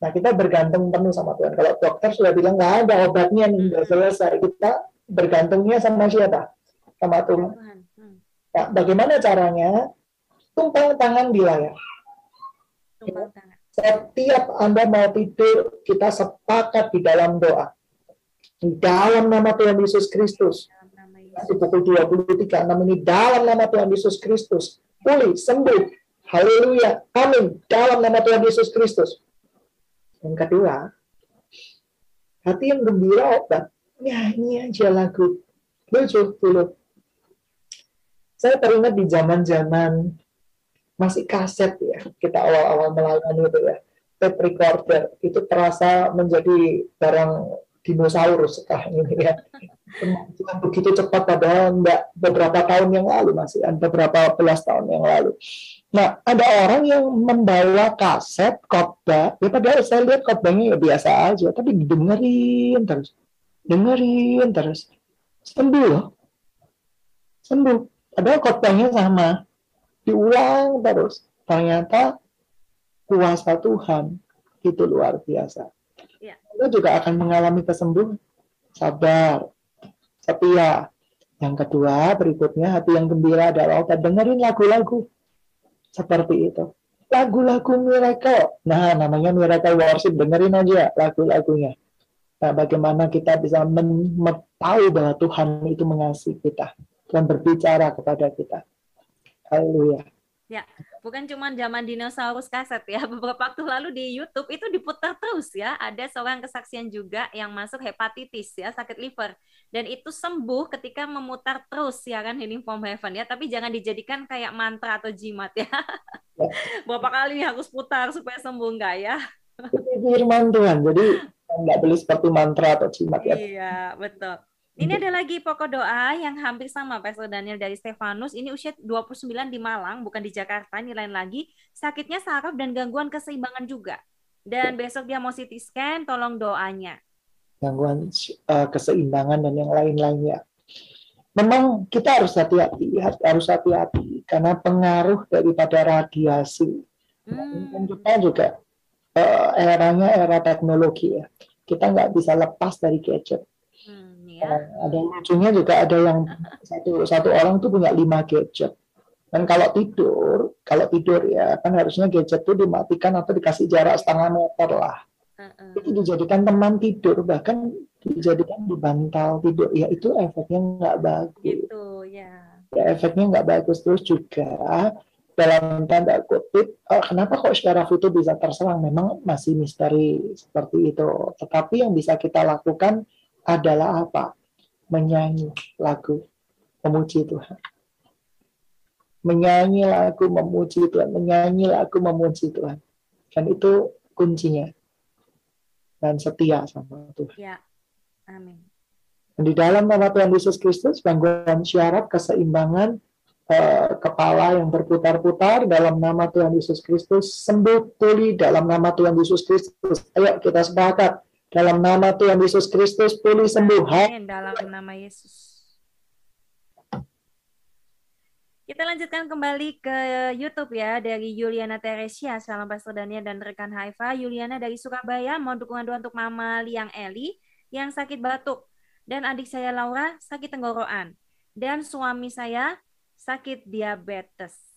Nah kita bergantung penuh sama Tuhan. Kalau dokter sudah bilang nggak ada obatnya nih, udah selesai, kita bergantungnya sama siapa? Sama Tuhan. Mm. Nah, bagaimana caranya? Tumpang tangan di layar. Tumpang tangan. Setiap Anda mau tidur, kita sepakat di dalam doa dalam nama Tuhan Yesus Kristus. Di pukul 23, enam ini dalam nama Tuhan Yesus Kristus. Pulih, sembuh. Haleluya. Amin. Dalam nama Tuhan Yesus Kristus. Yang kedua, hati yang gembira obat. Nyanyi aja lagu. Lucu dulu. Saya teringat di zaman-zaman masih kaset ya. Kita awal-awal melayani itu ya. Tape recorder. Itu terasa menjadi barang dinosaurus sekarang ini ya. Kemajuan begitu cepat padahal enggak beberapa tahun yang lalu masih beberapa belas tahun yang lalu. Nah, ada orang yang membawa kaset khotbah, ya padahal saya lihat khotbahnya ya biasa aja, tapi dengerin terus, dengerin terus, sembuh loh, sembuh. Padahal khotbahnya sama, diulang terus. Ternyata kuasa Tuhan itu luar biasa. Ya. Kita juga akan mengalami kesembuhan. Sabar, setia. Yang kedua, berikutnya hati yang gembira adalah kita dengerin lagu-lagu seperti itu. Lagu-lagu miracle. Nah, namanya miracle worship. Dengerin aja lagu-lagunya. Nah, bagaimana kita bisa tahu bahwa Tuhan itu mengasihi kita dan berbicara kepada kita. Haleluya. Ya, bukan cuma zaman dinosaurus kaset ya. *laughs* Beberapa waktu lalu di YouTube itu diputar terus ya. Ada seorang kesaksian juga yang masuk hepatitis ya, sakit liver. Dan itu sembuh ketika memutar terus ya kan Healing from Heaven ya. Tapi jangan dijadikan kayak mantra atau jimat ya. ya. *laughs* Berapa kali harus putar supaya sembuh enggak ya? Firman Tuhan. Jadi nggak boleh seperti mantra atau jimat ya. Iya, betul. Ini ada lagi pokok doa yang hampir sama Pastor Daniel dari Stefanus. Ini usia 29 di Malang, bukan di Jakarta. Ini lain lagi. Sakitnya saraf dan gangguan keseimbangan juga. Dan besok dia mau CT scan, tolong doanya. Gangguan uh, keseimbangan dan yang lain-lainnya. Memang kita harus hati-hati, harus hati-hati karena pengaruh daripada radiasi. Hmm. Dan kita juga uh, eranya era teknologi ya. Kita nggak bisa lepas dari gadget ya. ada lucunya juga ada yang *laughs* satu satu orang tuh punya lima gadget. Dan kalau tidur, kalau tidur ya kan harusnya gadget itu dimatikan atau dikasih jarak setengah meter lah. Uh-uh. Itu dijadikan teman tidur, bahkan dijadikan di bantal tidur. Ya itu efeknya nggak bagus. Gitu ya. Ya efeknya nggak bagus terus juga dalam tanda kutip, oh, kenapa kok syaraf itu bisa terserang? Memang masih misteri seperti itu. Tetapi yang bisa kita lakukan adalah apa? Menyanyi lagu memuji Tuhan. Menyanyi lagu memuji Tuhan, menyanyi lagu memuji Tuhan. Dan itu kuncinya. Dan setia sama Tuhan. Ya. Amin. Dan di dalam nama Tuhan Yesus Kristus, gangguan syarat, keseimbangan, eh, kepala yang berputar-putar dalam nama Tuhan Yesus Kristus, sembuh pulih dalam nama Tuhan Yesus Kristus. Ayo kita sepakat dalam nama Tuhan Yesus Kristus, pulih sembuh. Amin. Dalam nama Yesus. Kita lanjutkan kembali ke YouTube ya dari Yuliana Teresia. Salam Pastor Daniel dan rekan Haifa. Yuliana dari Surabaya mau dukungan doa untuk Mama Liang Eli yang sakit batuk dan adik saya Laura sakit tenggorokan dan suami saya sakit diabetes.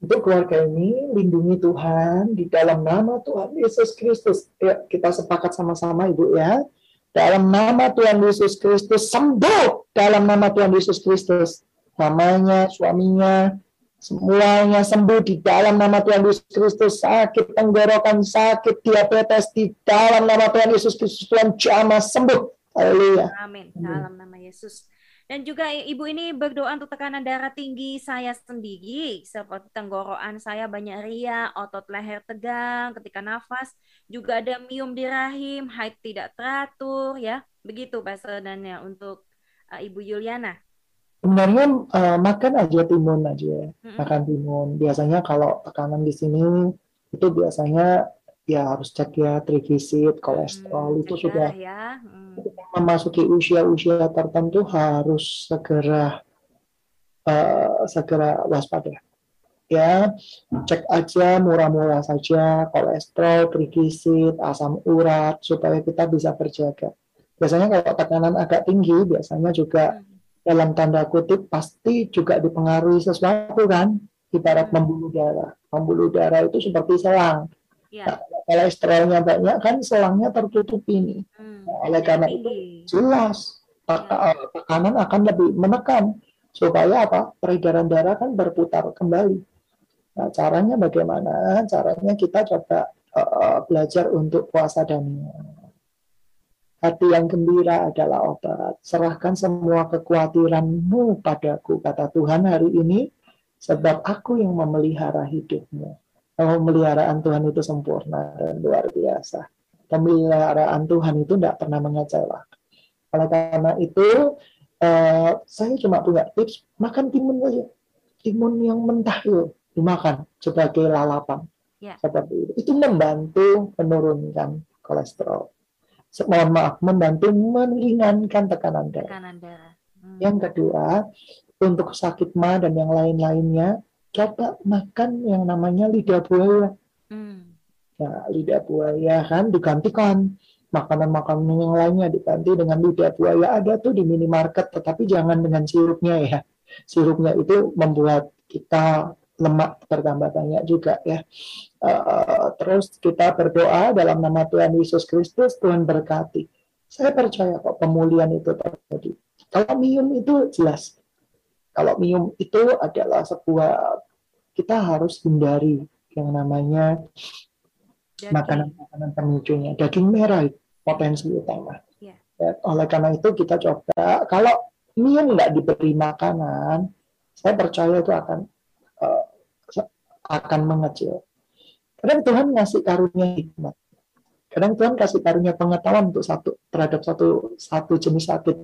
Untuk keluarga ini, lindungi Tuhan di dalam nama Tuhan Yesus Kristus. Ya, kita sepakat sama-sama Ibu ya. Dalam nama Tuhan Yesus Kristus, sembuh dalam nama Tuhan Yesus Kristus. Namanya, suaminya, semuanya sembuh di dalam nama Tuhan Yesus Kristus. Sakit tenggorokan, sakit diabetes di dalam nama Tuhan Yesus Kristus. Tuhan jamah sembuh. Haleluya. Amin. Dalam nama Yesus. Dan juga ibu ini berdoa untuk tekanan darah tinggi saya sendiri, seperti tenggorokan saya banyak ria, otot leher tegang ketika nafas, juga ada mium di rahim, haid tidak teratur, ya. Begitu Daniel untuk uh, Ibu Yuliana. Sebenarnya uh, makan aja timun aja, mm-hmm. makan timun. Biasanya kalau tekanan di sini itu biasanya ya harus cek ya trigliserid, kolesterol hmm, itu sudah ya. Hmm memasuki usia-usia tertentu harus segera uh, segera waspada. Ya, cek aja murah-murah saja kolesterol, trigliserid, asam urat supaya kita bisa berjaga. Biasanya kalau tekanan agak tinggi, biasanya juga hmm. dalam tanda kutip pasti juga dipengaruhi sesuatu kan, ibarat hmm. membuluh darah. Membuluh darah itu seperti selang. Ya. Nah, kolesterolnya banyak kan selangnya tertutup ini. Hmm. Nah, oleh karena itu jelas ya. tekanan akan lebih menekan supaya apa peredaran darah kan berputar kembali. Nah caranya bagaimana? Caranya kita coba uh, belajar untuk puasa dan hati yang gembira adalah obat. Serahkan semua kekhawatiranmu padaku, kata Tuhan hari ini, sebab aku yang memelihara hidupmu pemeliharaan Tuhan itu sempurna dan luar biasa. Pemeliharaan Tuhan itu tidak pernah mengecewakan. Oleh karena itu, uh, saya cuma punya tips, makan timun saja. timun yang mentah itu dimakan sebagai lalapan. Ya. Seperti itu. Itu membantu menurunkan kolesterol. Mohon maaf, membantu meringankan tekanan darah. Tekanan darah. Hmm. Yang kedua, untuk sakit ma dan yang lain-lainnya, coba makan yang namanya lidah buaya. Hmm. Nah, lidah buaya kan digantikan. Makanan-makanan yang lainnya diganti dengan lidah buaya. Ada tuh di minimarket tetapi jangan dengan sirupnya ya. Sirupnya itu membuat kita lemak bertambah banyak juga ya. Uh, terus kita berdoa dalam nama Tuhan Yesus Kristus Tuhan berkati. Saya percaya kok pemulihan itu terjadi. Kalau minum itu jelas kalau minum itu adalah sebuah kita harus hindari yang namanya makanan-makanan pemicunya daging merah potensi utama. Yeah. Ya, oleh karena itu kita coba kalau mie nggak diberi makanan, saya percaya itu akan uh, akan mengecil. Kadang Tuhan ngasih karunia hikmat. Kadang Tuhan kasih karunia pengetahuan untuk satu terhadap satu satu jenis sakit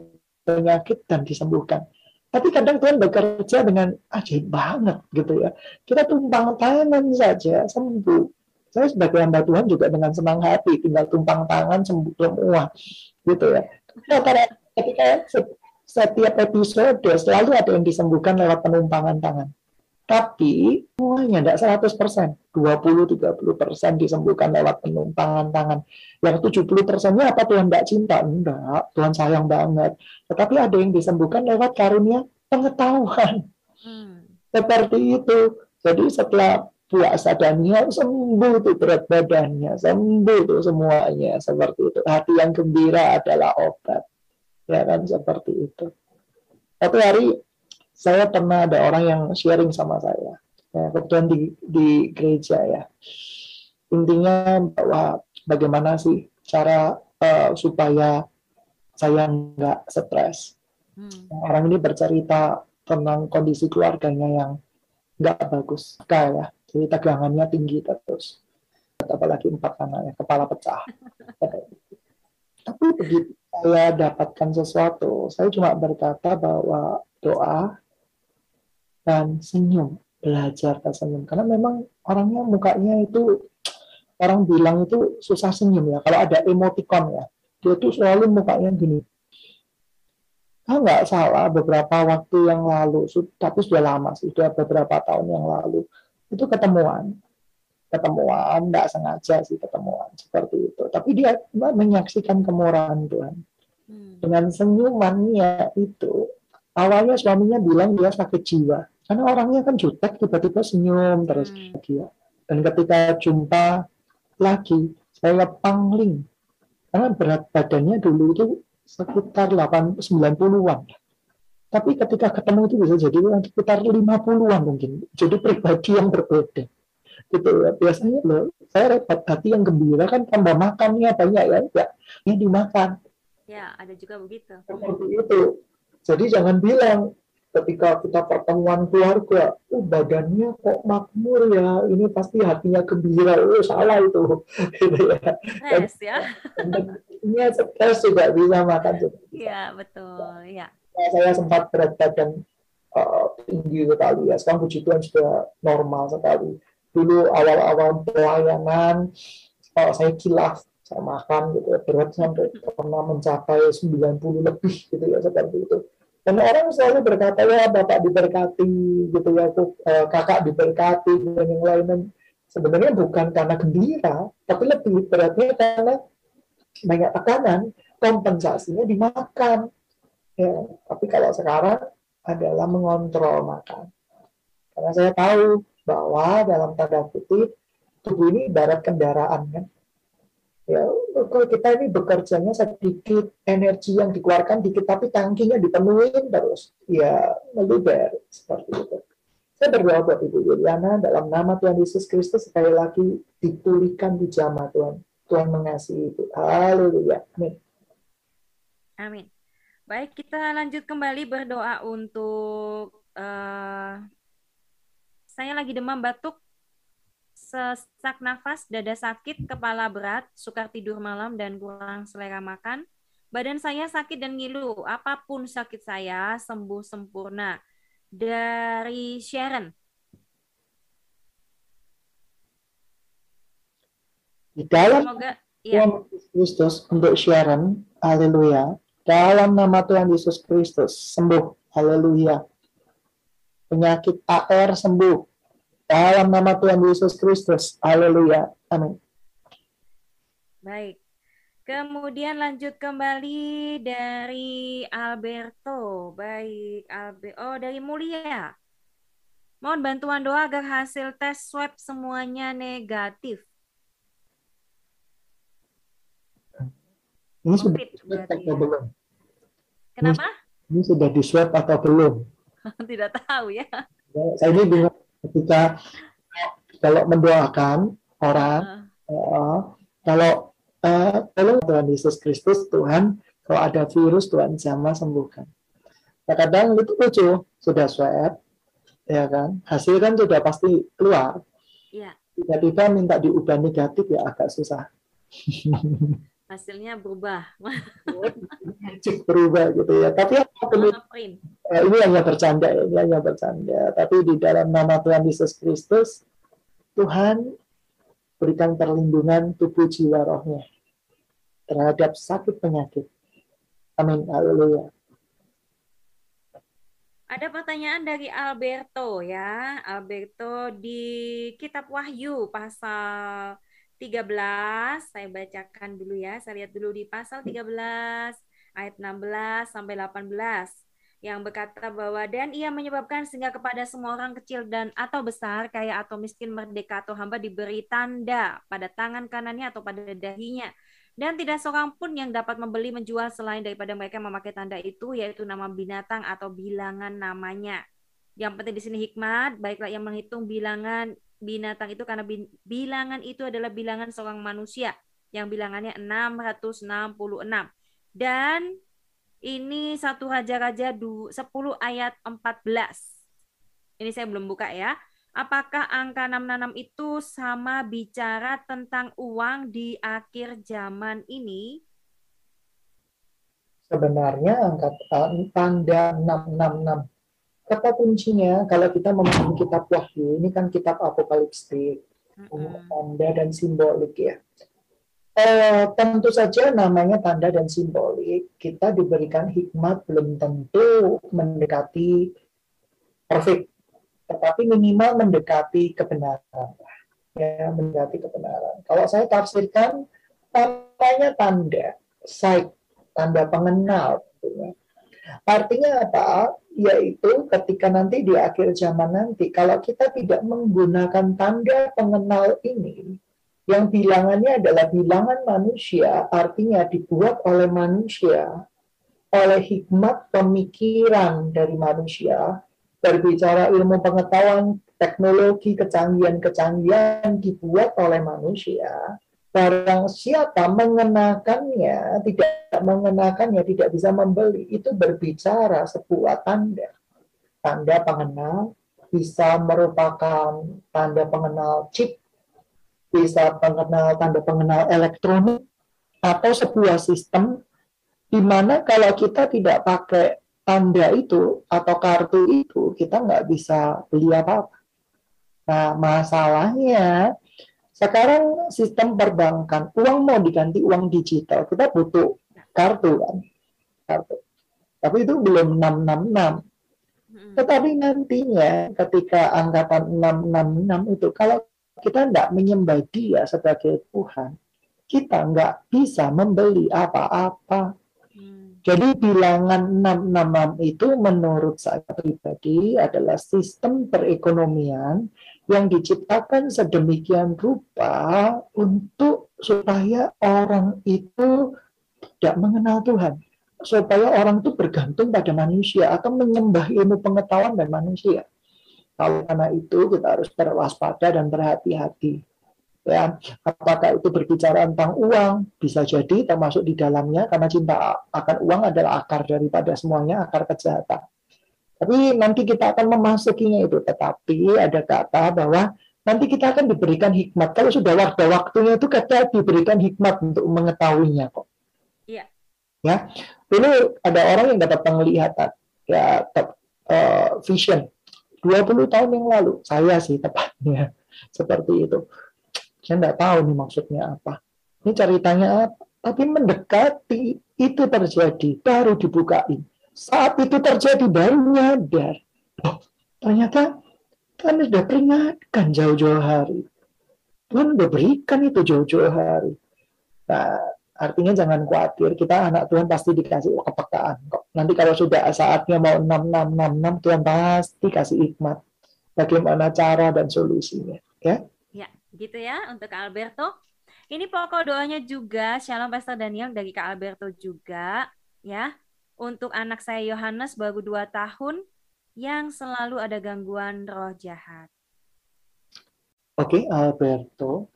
penyakit dan disembuhkan. Tapi kadang Tuhan bekerja dengan ajaib banget gitu ya. Kita tumpang tangan saja sembuh. Saya sebagai hamba Tuhan juga dengan senang hati tinggal tumpang tangan sembuh semua gitu ya. Nah, karena ketika setiap episode selalu ada yang disembuhkan lewat penumpangan tangan tapi semuanya tidak 100%, 20-30% disembuhkan lewat penumpangan tangan. Yang 70 persennya apa Tuhan tidak cinta? Enggak, Tuhan sayang banget. Tetapi ada yang disembuhkan lewat karunia pengetahuan. Hmm. Seperti itu. Jadi setelah puasa Daniel sembuh tuh berat badannya, sembuh tuh semuanya seperti itu. Hati yang gembira adalah obat, ya kan seperti itu. Satu hari saya pernah ada orang yang sharing sama saya, ya, kebetulan di, di gereja ya. Intinya bahwa bagaimana sih cara uh, supaya saya nggak stres. Hmm. Orang ini bercerita tentang kondisi keluarganya yang nggak bagus, kayak jadi tegangannya tinggi terus apalagi empat anaknya kepala pecah *laughs* tapi begitu saya dapatkan sesuatu saya cuma berkata bahwa doa dan senyum belajar tersenyum karena memang orangnya mukanya itu orang bilang itu susah senyum ya. Kalau ada emoticon ya dia tuh selalu mukanya gini. Kalau nggak salah beberapa waktu yang lalu tapi sudah lama sih sudah beberapa tahun yang lalu itu ketemuan. Ketemuan tidak sengaja sih ketemuan seperti itu. Tapi dia menyaksikan kemurahan Tuhan. Hmm. dengan senyumannya itu awalnya suaminya bilang dia sakit jiwa karena orangnya kan jutek tiba-tiba senyum terus hmm. dia dan ketika jumpa lagi saya pangling karena berat badannya dulu itu sekitar 8 90-an tapi ketika ketemu itu bisa jadi sekitar 50-an mungkin. Jadi pribadi yang berbeda. Gitu ya. Biasanya loh, saya repot hati yang gembira kan tambah makannya banyak ya. Ya, ya dimakan. Ya, ada juga begitu. Seperti itu. Jadi jangan bilang ketika kita pertemuan keluarga, oh badannya kok makmur ya, ini pasti hatinya gembira, oh salah itu, *laughs* gitu ya. Stres ya. Ini stres juga bisa makan. Iya betul, ya saya sempat berat badan uh, tinggi sekali ya. Sekarang puji Tuhan sudah normal sekali. Dulu awal-awal pelayanan uh, saya kilaf, saya makan gitu ya, berat sampai pernah mencapai 90 lebih gitu ya seperti itu. Dan orang selalu berkata ya bapak diberkati gitu ya, uh, kakak diberkati dan yang lain. Sebenarnya bukan karena gembira, tapi lebih beratnya karena banyak tekanan, kompensasinya dimakan Ya, tapi kalau sekarang adalah mengontrol makan. Karena saya tahu bahwa dalam tanda kutip tubuh ini ibarat kendaraan kan. Ya, kalau kita ini bekerjanya sedikit, energi yang dikeluarkan dikit, tapi tangkinya dipenuhin terus. Ya, meluber seperti itu. Saya berdoa buat Ibu Yuliana dalam nama Tuhan Yesus Kristus sekali lagi dipulihkan di jamaah Tuhan. Tuhan mengasihi Ibu. Haleluya. Amin. Amin. Baik, kita lanjut kembali berdoa untuk uh, saya lagi demam batuk, sesak nafas, dada sakit, kepala berat, sukar tidur malam dan kurang selera makan. Badan saya sakit dan ngilu, apa pun sakit saya sembuh sempurna. dari Sharon. Di dalam Semoga, ya. Tuhan Yesus Kristus untuk Sharon, haleluya. Dalam nama Tuhan Yesus Kristus, sembuh, haleluya. Penyakit AR sembuh. Dalam nama Tuhan Yesus Kristus, haleluya. Amin. Baik. Kemudian lanjut kembali dari Alberto. Baik, Albe oh dari Mulia. Mohon bantuan doa agar hasil tes swab semuanya negatif. Ini sudah swab atau ya. belum? Kenapa? Ini sudah di swab atau belum? *laughs* Tidak tahu ya. ya. Saya ini bingung ketika kalau mendoakan orang, uh. Uh, kalau uh, tolong Tuhan Yesus Kristus Tuhan kalau ada virus Tuhan jamah sembuhkan kadang itu lucu sudah swab ya kan hasil kan sudah pasti keluar ya. tiba-tiba minta diubah negatif ya agak susah *laughs* hasilnya berubah cek berubah gitu ya tapi ini, eh, ini hanya bercanda ya, ini hanya bercanda tapi di dalam nama Tuhan Yesus Kristus Tuhan berikan perlindungan tubuh jiwa rohnya terhadap sakit penyakit. Amin. Haleluya. Ada pertanyaan dari Alberto ya. Alberto di Kitab Wahyu pasal 13. Saya bacakan dulu ya. Saya lihat dulu di pasal 13 ayat 16 sampai 18 yang berkata bahwa dan ia menyebabkan sehingga kepada semua orang kecil dan atau besar, kaya atau miskin, merdeka atau hamba diberi tanda pada tangan kanannya atau pada dahinya dan tidak seorang pun yang dapat membeli menjual selain daripada mereka memakai tanda itu yaitu nama binatang atau bilangan namanya. Yang penting di sini hikmat, baiklah yang menghitung bilangan binatang itu karena bilangan itu adalah bilangan seorang manusia yang bilangannya 666. Dan ini satu raja-raja 10 ayat 14. Ini saya belum buka ya apakah angka 666 itu sama bicara tentang uang di akhir zaman ini? Sebenarnya angka tanda 666 kata kuncinya kalau kita memahami kitab Wahyu ini kan kitab apokaliptik tanda dan simbolik ya. Eh, tentu saja namanya tanda dan simbolik. Kita diberikan hikmat belum tentu mendekati perfect tetapi minimal mendekati kebenaran ya mendekati kebenaran. Kalau saya tafsirkan tandanya tanda sign tanda pengenal tentunya artinya apa? Yaitu ketika nanti di akhir zaman nanti kalau kita tidak menggunakan tanda pengenal ini yang bilangannya adalah bilangan manusia artinya dibuat oleh manusia oleh hikmat pemikiran dari manusia berbicara ilmu pengetahuan, teknologi, kecanggihan-kecanggihan dibuat oleh manusia, barang siapa mengenakannya, tidak mengenakannya, tidak bisa membeli, itu berbicara sebuah tanda. Tanda pengenal bisa merupakan tanda pengenal chip, bisa pengenal tanda pengenal elektronik, atau sebuah sistem di mana kalau kita tidak pakai tanda itu atau kartu itu kita nggak bisa beli apa-apa. Nah, masalahnya sekarang sistem perbankan, uang mau diganti uang digital, kita butuh kartu kan. Kartu. Tapi itu belum 666. Hmm. Tetapi nantinya ketika angkatan 666 itu, kalau kita tidak menyembah dia sebagai Tuhan, kita nggak bisa membeli apa-apa jadi bilangan 666 itu menurut saya pribadi adalah sistem perekonomian yang diciptakan sedemikian rupa untuk supaya orang itu tidak mengenal Tuhan. Supaya orang itu bergantung pada manusia atau menyembah ilmu pengetahuan dan manusia. Karena itu kita harus berwaspada dan berhati-hati ya apakah itu berbicara tentang uang bisa jadi termasuk di dalamnya karena cinta akan uang adalah akar daripada semuanya akar kejahatan tapi nanti kita akan memasukinya itu. Tetapi ada kata bahwa nanti kita akan diberikan hikmat. Kalau sudah waktu waktunya itu kita diberikan hikmat untuk mengetahuinya kok. Iya. Ya. Dulu ada orang yang dapat penglihatan ya uh, vision. 20 tahun yang lalu. Saya sih tepatnya. *laughs* Seperti itu. Saya nggak tahu nih maksudnya apa. Ini ceritanya apa? Tapi mendekati itu terjadi baru dibukain saat itu terjadi baru nyadar. Oh, ternyata kan sudah peringatkan jauh-jauh hari. Tuhan udah berikan itu jauh-jauh hari. Nah artinya jangan khawatir. Kita anak Tuhan pasti dikasih kepekaan kok. Nanti kalau sudah saatnya mau 6666 Tuhan pasti kasih hikmat bagaimana cara dan solusinya ya. Ya gitu ya untuk Alberto. Ini pokok doanya juga. Shalom Pastor Daniel dari Kak Alberto juga ya untuk anak saya Yohanes baru dua tahun yang selalu ada gangguan roh jahat. Oke, Alberto.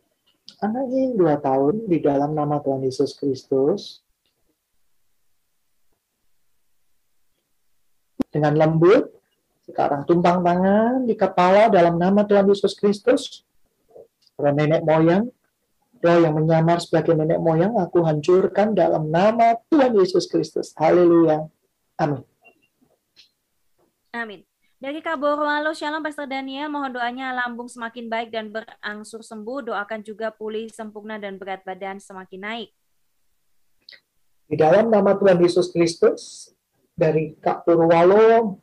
Anaknya yang dua tahun di dalam nama Tuhan Yesus Kristus. Dengan lembut, sekarang tumpang tangan di kepala dalam nama Tuhan Yesus Kristus. Para nenek moyang, roh yang menyamar sebagai nenek moyang, aku hancurkan dalam nama Tuhan Yesus Kristus. Haleluya. Amin. Amin. Dari Kak Borwalo, Shalom Pastor Daniel, mohon doanya lambung semakin baik dan berangsur sembuh, doakan juga pulih sempurna dan berat badan semakin naik. Di dalam nama Tuhan Yesus Kristus, dari Kak Purwalo,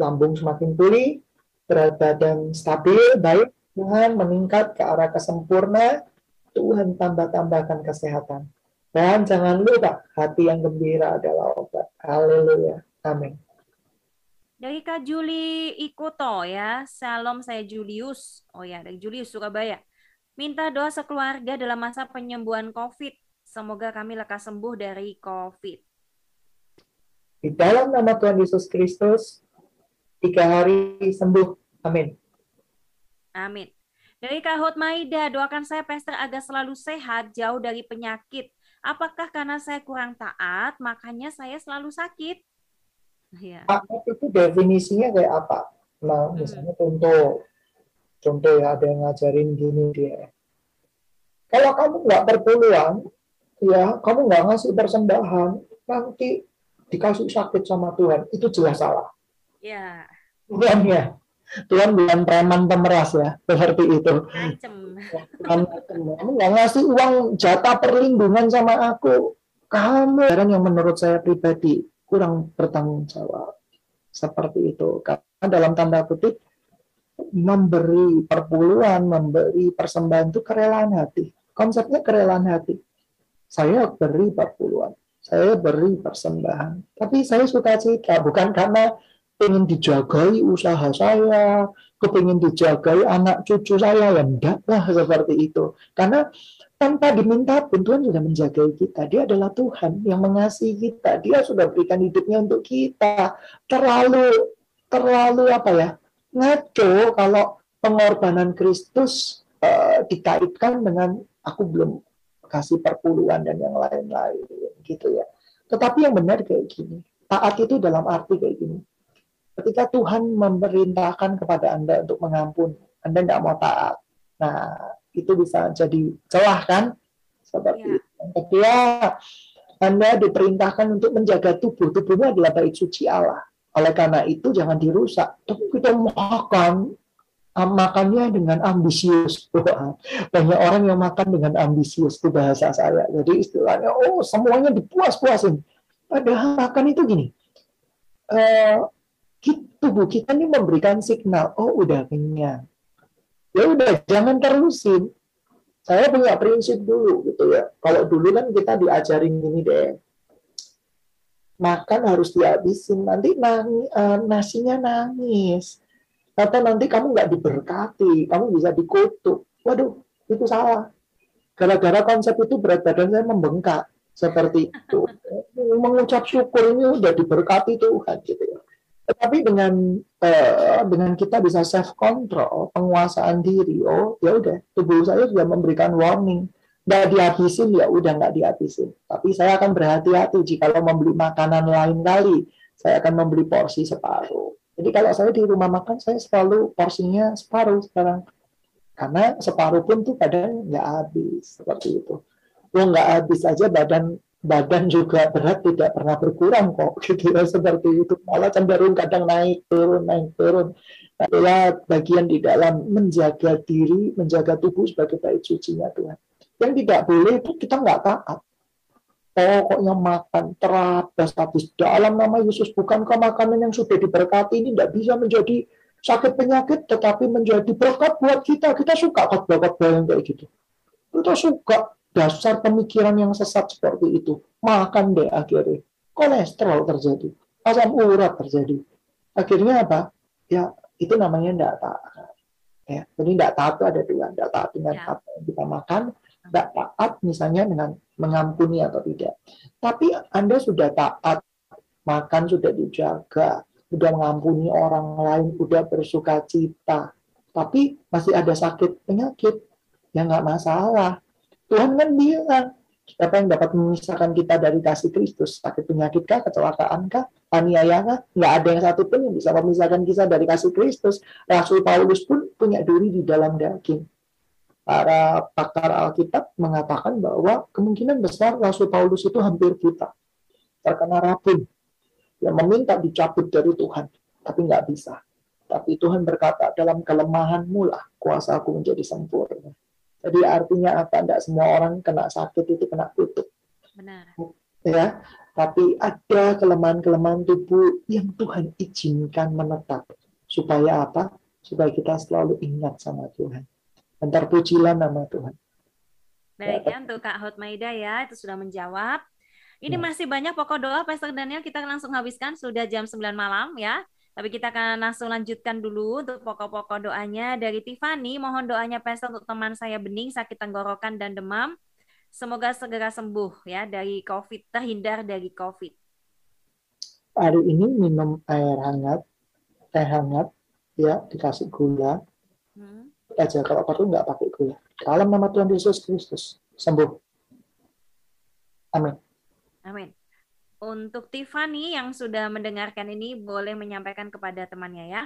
lambung semakin pulih, berat badan stabil, baik, Tuhan meningkat ke arah kesempurna, Tuhan tambah-tambahkan kesehatan. Dan jangan lupa, hati yang gembira adalah obat. Haleluya. Amin. Dari Kak Juli Ikuto ya, Salam saya Julius. Oh ya, dari Julius Surabaya. Minta doa sekeluarga dalam masa penyembuhan COVID. Semoga kami lekas sembuh dari COVID. Di dalam nama Tuhan Yesus Kristus, tiga hari sembuh. Amin. Amin. Dari Kak Hotmaida, doakan saya Pastor agar selalu sehat, jauh dari penyakit. Apakah karena saya kurang taat, makanya saya selalu sakit? Ya. itu definisinya kayak apa? Nah, hmm. misalnya hmm. contoh, contoh ya ada yang ngajarin gini dia. Kalau kamu nggak berpuluhan, ya kamu nggak ngasih persembahan, nanti dikasih sakit sama Tuhan, itu jelas salah. Ya. Tuhan ya. Tuhan bukan preman pemeras ya, seperti itu. Kamu nggak ngasih uang jatah perlindungan sama aku. Kamu yang menurut saya pribadi kurang bertanggung jawab. Seperti itu. Karena dalam tanda kutip, memberi perpuluhan, memberi persembahan itu kerelaan hati. Konsepnya kerelaan hati. Saya beri perpuluhan, saya beri persembahan. Tapi saya suka cita, bukan karena ingin dijagai usaha saya, kepingin dijagai anak cucu saya, ya enggak lah seperti itu. Karena tanpa diminta pun Tuhan sudah menjaga kita. Dia adalah Tuhan yang mengasihi kita. Dia sudah berikan hidupnya untuk kita. Terlalu terlalu apa ya? ngaco kalau pengorbanan Kristus uh, dikaitkan dengan aku belum kasih perpuluhan dan yang lain-lain gitu ya. Tetapi yang benar kayak gini. Taat itu dalam arti kayak gini. Ketika Tuhan memerintahkan kepada Anda untuk mengampuni, Anda tidak mau taat. Nah, itu bisa jadi celah kan seperti ya. itu. Yang kedua, Anda diperintahkan untuk menjaga tubuh. Tubuhnya adalah bait suci Allah. Oleh karena itu jangan dirusak. Tapi kita makan makannya dengan ambisius. *laughs* Banyak orang yang makan dengan ambisius itu bahasa saya. Jadi istilahnya, oh semuanya dipuas-puasin. Padahal makan itu gini. Uh, tubuh kita ini memberikan signal, oh udah kenyang. Ya udah jangan terusin. Saya punya prinsip dulu gitu ya. Kalau dulu kan kita diajarin gini deh. Makan harus dihabisin nanti nangis, uh, nasinya nangis. Atau nanti kamu nggak diberkati kamu bisa dikutuk. Waduh itu salah. Gara-gara konsep itu berat badan saya membengkak seperti itu. *laughs* Mengucap syukur ini udah diberkati Tuhan gitu ya tetapi dengan uh, dengan kita bisa self control, penguasaan diri, oh ya udah tubuh saya sudah memberikan warning, nggak dihabisin ya udah nggak dihabisin. Tapi saya akan berhati-hati jika membeli makanan lain kali, saya akan membeli porsi separuh. Jadi kalau saya di rumah makan saya selalu porsinya separuh sekarang, karena separuh pun tuh kadang nggak habis seperti itu. Oh nggak habis aja badan badan juga berat tidak pernah berkurang kok *laughs* gitu ya seperti itu. Malah cenderung kadang naik turun naik turun. Adalah bagian di dalam menjaga diri menjaga tubuh sebagai baik sucinya Tuhan. Yang tidak boleh itu kita nggak taat. Pokoknya makan terabas habis. Dalam nama Yesus bukankah makanan yang sudah diberkati ini tidak bisa menjadi sakit penyakit tetapi menjadi berkat buat kita? Kita suka khotbah-khotbah yang kayak gitu. Kita suka dasar pemikiran yang sesat seperti itu. Makan deh akhirnya. Kolesterol terjadi. Asam urat terjadi. Akhirnya apa? Ya, itu namanya tidak taat. Ya, jadi tidak taat itu ada dua. Tidak taat dengan ya. apa yang kita makan. Tidak taat misalnya dengan mengampuni atau tidak. Tapi Anda sudah taat. Makan sudah dijaga. Sudah mengampuni orang lain. Sudah bersuka cita. Tapi masih ada sakit penyakit. Ya nggak masalah Tuhan kan bilang, siapa yang dapat memisahkan kita dari kasih Kristus? Sakit penyakit kah? Kecelakaan kah? Aniaya kah? Nggak ada yang satu pun yang bisa memisahkan kita dari kasih Kristus. Rasul Paulus pun punya duri di dalam daging. Para pakar Alkitab mengatakan bahwa kemungkinan besar Rasul Paulus itu hampir kita. Terkena rabun. Yang meminta dicabut dari Tuhan. Tapi nggak bisa. Tapi Tuhan berkata, dalam kelemahanmu lah kuasaku menjadi sempurna. Jadi artinya apa? Tidak semua orang kena sakit itu kena kutuk. Benar. Ya, tapi ada kelemahan-kelemahan tubuh yang Tuhan izinkan menetap. Supaya apa? Supaya kita selalu ingat sama Tuhan. Dan terpujilah nama Tuhan. Baik ya, untuk Kak Hotmaida ya, itu sudah menjawab. Ini ya. masih banyak pokok doa, Pastor Daniel, kita langsung habiskan, sudah jam 9 malam ya. Tapi kita akan langsung lanjutkan dulu untuk pokok-pokok doanya dari Tiffany. Mohon doanya Pastor untuk teman saya Bening sakit tenggorokan dan demam. Semoga segera sembuh ya dari COVID, terhindar dari COVID. Hari ini minum air hangat, teh hangat, ya dikasih gula. Hmm. Aja kalau perlu nggak pakai gula. Dalam nama Tuhan Yesus Kristus sembuh. Amin. Amin. Untuk Tiffany yang sudah mendengarkan ini boleh menyampaikan kepada temannya ya.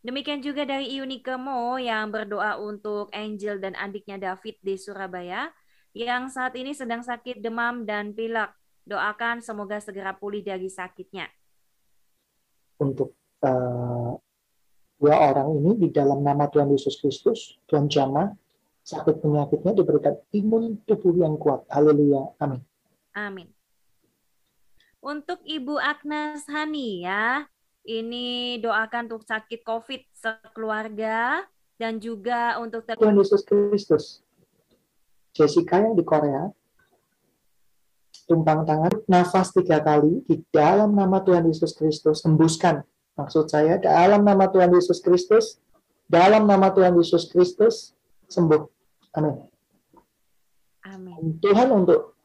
Demikian juga dari Iunike Mo yang berdoa untuk Angel dan adiknya David di Surabaya yang saat ini sedang sakit demam dan pilek. Doakan semoga segera pulih dari sakitnya. Untuk uh, dua orang ini di dalam nama Tuhan Yesus Kristus, Tuhan Jama, sakit penyakitnya diberikan imun tubuh yang kuat. Haleluya. Amin. Amin. Untuk Ibu Agnes Hani ya, ini doakan untuk sakit COVID sekeluarga dan juga untuk Tuhan Yesus Kristus. Jessica yang di Korea, tumpang tangan, nafas tiga kali di dalam nama Tuhan Yesus Kristus, hembuskan. Maksud saya, dalam nama Tuhan Yesus Kristus, dalam nama Tuhan Yesus Kristus, sembuh. Amin. Amin. Tuhan untuk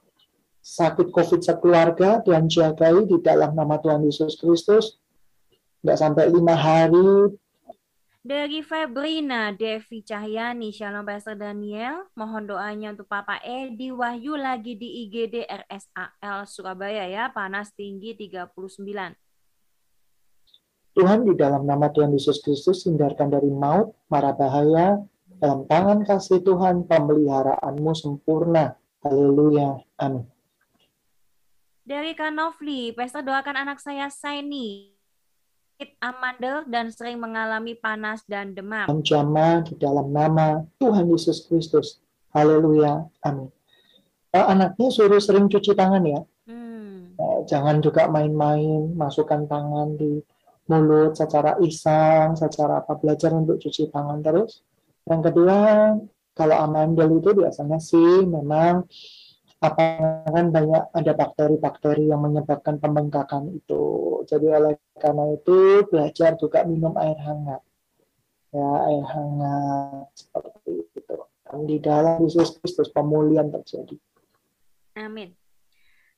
sakit COVID sekeluarga Tuhan jagai di dalam nama Tuhan Yesus Kristus. Nggak sampai lima hari. Dari Febrina Devi Cahyani, Shalom Pastor Daniel, mohon doanya untuk Papa Edi Wahyu lagi di IGD RSAL Surabaya ya, panas tinggi 39. Tuhan di dalam nama Tuhan Yesus Kristus hindarkan dari maut, marah bahaya, dalam tangan kasih Tuhan pemeliharaanmu sempurna. Haleluya. Amin. Dari Kanofli, Pesta doakan anak saya Saini, amandel dan sering mengalami panas dan demam. Jama di dalam nama Tuhan Yesus Kristus. Haleluya. Amin. Uh, anaknya suruh sering cuci tangan ya. Hmm. Uh, jangan juga main-main, masukkan tangan di mulut secara iseng, secara apa belajar untuk cuci tangan terus. Yang kedua, kalau amandel itu biasanya sih memang apa kan banyak ada bakteri-bakteri yang menyebabkan pembengkakan itu. Jadi oleh karena itu belajar juga minum air hangat. Ya, air hangat seperti itu. Dan di dalam Yesus Kristus pemulihan terjadi. Amin.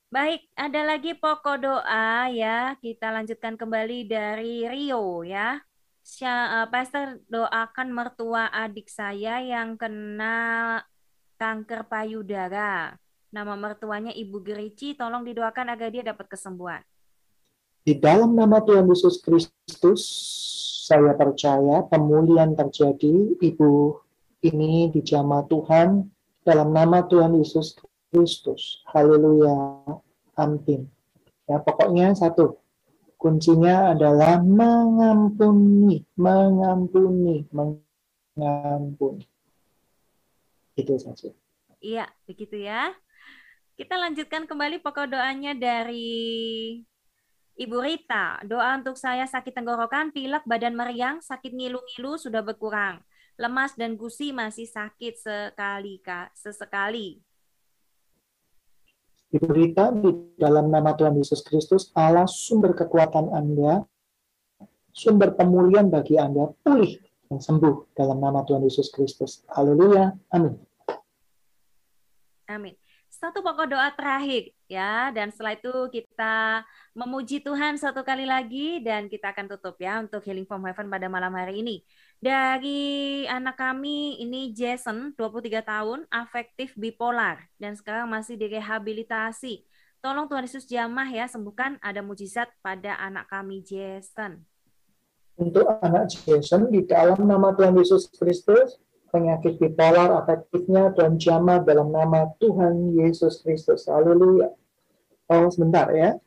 Baik, ada lagi pokok doa ya. Kita lanjutkan kembali dari Rio ya. Eh, Pastor doakan mertua adik saya yang kena kanker payudara. Nama mertuanya Ibu Gerici, tolong didoakan agar dia dapat kesembuhan. Di dalam nama Tuhan Yesus Kristus, saya percaya pemulihan terjadi. Ibu ini dijamah Tuhan dalam nama Tuhan Yesus Kristus. Haleluya. Ampin. Ya, pokoknya satu. Kuncinya adalah mengampuni, mengampuni, mengampuni. Itu saja. Iya, begitu ya. Kita lanjutkan kembali pokok doanya dari Ibu Rita. Doa untuk saya sakit tenggorokan, pilek, badan meriang, sakit ngilu-ngilu sudah berkurang. Lemas dan gusi masih sakit sekali, Kak, sesekali. Ibu Rita, di dalam nama Tuhan Yesus Kristus, Allah sumber kekuatan Anda, sumber pemulihan bagi Anda, pulih dan sembuh dalam nama Tuhan Yesus Kristus. Haleluya. Amin. Amin. Satu pokok doa terakhir ya dan setelah itu kita memuji Tuhan satu kali lagi dan kita akan tutup ya untuk Healing from Heaven pada malam hari ini. Dari anak kami ini Jason 23 tahun afektif bipolar dan sekarang masih direhabilitasi. Tolong Tuhan Yesus jamah ya sembuhkan ada mujizat pada anak kami Jason. Untuk anak Jason di dalam nama Tuhan Yesus Kristus penyakit bipolar afektifnya dan jama dalam nama Tuhan Yesus Kristus. Haleluya. Oh, sebentar ya.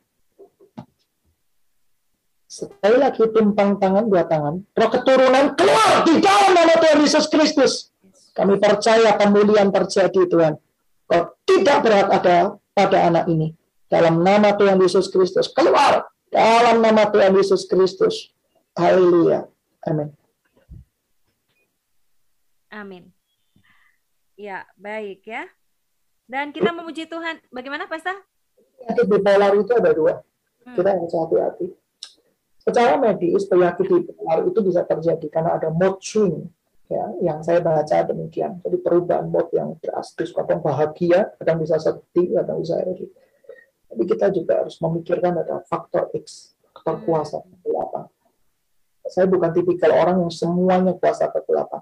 Sekali lagi tumpang tangan dua tangan. Roh keturunan keluar di dalam nama Tuhan Yesus Kristus. Kami percaya pemulihan terjadi Tuhan. Kau tidak berat ada pada anak ini. Dalam nama Tuhan Yesus Kristus. Keluar dalam nama Tuhan Yesus Kristus. Haleluya. Amin. Amin. Ya, baik ya. Dan kita memuji Tuhan. Bagaimana, Pesta? Penyakit bipolar itu ada dua. Hmm. Kita harus hati-hati. Secara medis, penyakit bipolar itu bisa terjadi karena ada mood swing. Ya, yang saya baca demikian. Jadi perubahan mood yang drastis, kadang bahagia, kadang bisa sedih, kadang bisa edgy. Jadi kita juga harus memikirkan ada faktor X, faktor hmm. kuasa kegelapan. Saya bukan tipikal orang yang semuanya kuasa kegelapan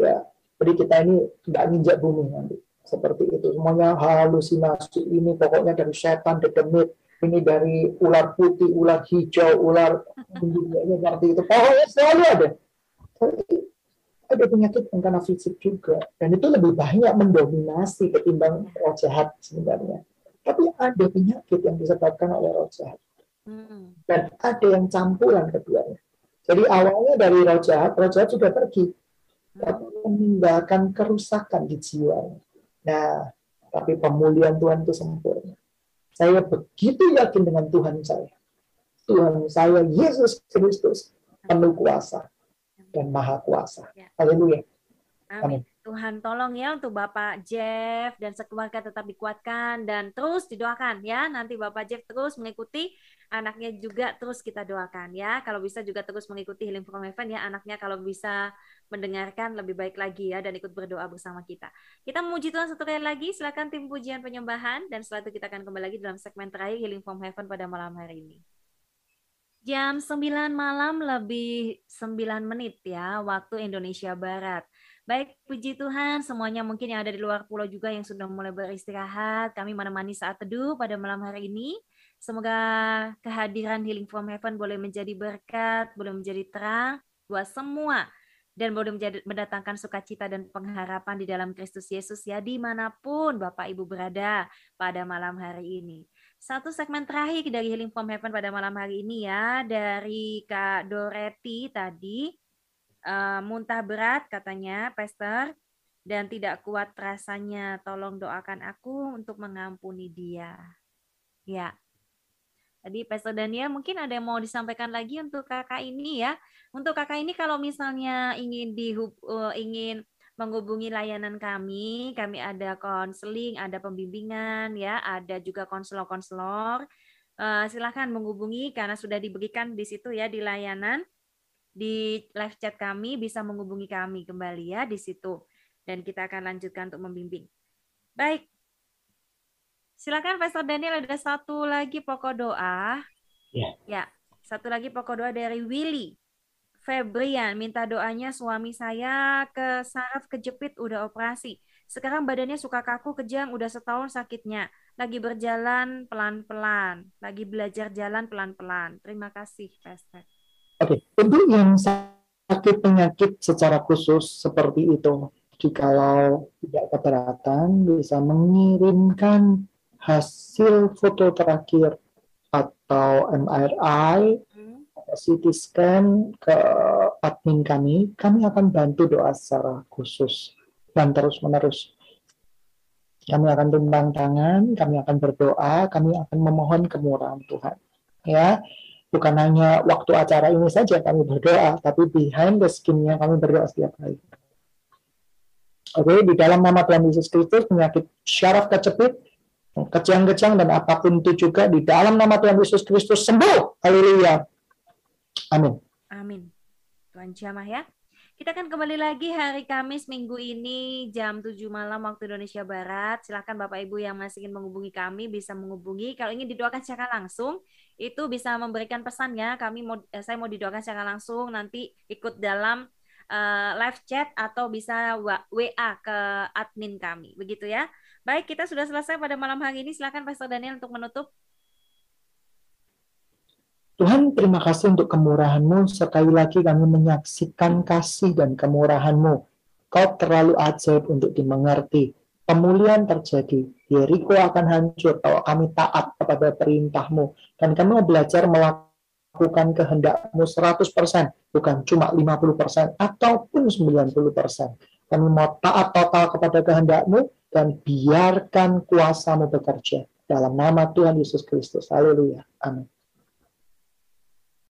ya. Jadi kita ini nggak nginjak bumi nanti. Seperti itu. Semuanya halusinasi. Ini pokoknya dari setan dedemit ini dari ular putih ular hijau ular ini seperti itu. Pokoknya selalu ada. Ada penyakit yang karena fisik juga. Dan itu lebih banyak mendominasi ketimbang roh jahat sebenarnya. Tapi ada penyakit yang disebabkan oleh roh jahat. Hmm. dan ada yang campuran keduanya. Jadi awalnya dari roh jahat roh jahat sudah pergi tapi meninggalkan kerusakan di jiwa. Nah, tapi pemulihan Tuhan itu sempurna. Saya begitu yakin dengan Tuhan saya. Tuhan saya Yesus Kristus penuh kuasa dan maha kuasa. Ya. Haleluya. Amin. Tuhan tolong ya untuk Bapak Jeff dan sekeluarga tetap dikuatkan dan terus didoakan ya. Nanti Bapak Jeff terus mengikuti anaknya juga terus kita doakan ya. Kalau bisa juga terus mengikuti Healing from Heaven ya anaknya kalau bisa mendengarkan lebih baik lagi ya dan ikut berdoa bersama kita. Kita memuji Tuhan satu kali lagi. Silakan tim pujian penyembahan dan setelah itu kita akan kembali lagi dalam segmen terakhir Healing from Heaven pada malam hari ini. Jam 9 malam lebih 9 menit ya waktu Indonesia Barat. Baik, puji Tuhan semuanya mungkin yang ada di luar pulau juga yang sudah mulai beristirahat. Kami menemani saat teduh pada malam hari ini. Semoga kehadiran Healing from Heaven boleh menjadi berkat, boleh menjadi terang buat semua dan boleh menjadi, mendatangkan sukacita dan pengharapan di dalam Kristus Yesus ya di mana pun Bapak Ibu berada pada malam hari ini. Satu segmen terakhir dari Healing from Heaven pada malam hari ini ya dari Kak Doreti tadi uh, muntah berat katanya, Pastor, dan tidak kuat rasanya. Tolong doakan aku untuk mengampuni dia. Ya. Tadi Pastor Daniel mungkin ada yang mau disampaikan lagi untuk kakak ini ya. Untuk kakak ini kalau misalnya ingin di uh, ingin menghubungi layanan kami, kami ada konseling, ada pembimbingan ya, ada juga konselor-konselor. Uh, silahkan menghubungi karena sudah diberikan di situ ya di layanan di live chat kami bisa menghubungi kami kembali ya di situ dan kita akan lanjutkan untuk membimbing. Baik. Silakan Pastor Daniel ada satu lagi pokok doa. Ya. Ya, satu lagi pokok doa dari Willy. Febrian minta doanya suami saya ke saraf kejepit udah operasi. Sekarang badannya suka kaku kejang udah setahun sakitnya. Lagi berjalan pelan-pelan, lagi belajar jalan pelan-pelan. Terima kasih, Pastor. Oke, okay. untuk yang sakit penyakit secara khusus seperti itu, jikalau tidak keberatan bisa mengirimkan hasil foto terakhir atau MRI, hmm. CT scan ke admin kami, kami akan bantu doa secara khusus dan terus-menerus. Kami akan tumbang tangan, kami akan berdoa, kami akan memohon kemurahan Tuhan. Ya, bukan hanya waktu acara ini saja kami berdoa, tapi behind the skin-nya kami berdoa setiap hari. Oke, okay, di dalam nama Tuhan Yesus Kristus, penyakit syaraf kecepit, kejang-kejang dan apa pun itu juga di dalam nama Tuhan Yesus Kristus sembuh. Haleluya. Amin. Amin. Tuhan jamah ya. Kita akan kembali lagi hari Kamis minggu ini jam 7 malam waktu Indonesia Barat. Silahkan Bapak Ibu yang masih ingin menghubungi kami bisa menghubungi. Kalau ingin didoakan secara langsung, itu bisa memberikan pesannya. Kami mau eh, saya mau didoakan secara langsung nanti ikut dalam uh, live chat atau bisa WA ke admin kami. Begitu ya. Baik, kita sudah selesai pada malam hari ini. Silahkan Pastor Daniel untuk menutup. Tuhan terima kasih untuk kemurahan-Mu. Sekali lagi kami menyaksikan kasih dan kemurahan-Mu. Kau terlalu ajaib untuk dimengerti. Pemulihan terjadi. Yeriko akan hancur kalau kami taat kepada perintah-Mu. Dan kami mau belajar melakukan kehendak-Mu 100%, bukan cuma 50% ataupun 90%. Kami mau taat total kepada kehendak-Mu dan biarkan kuasa-Mu bekerja. Dalam nama Tuhan Yesus Kristus. Haleluya. Amin.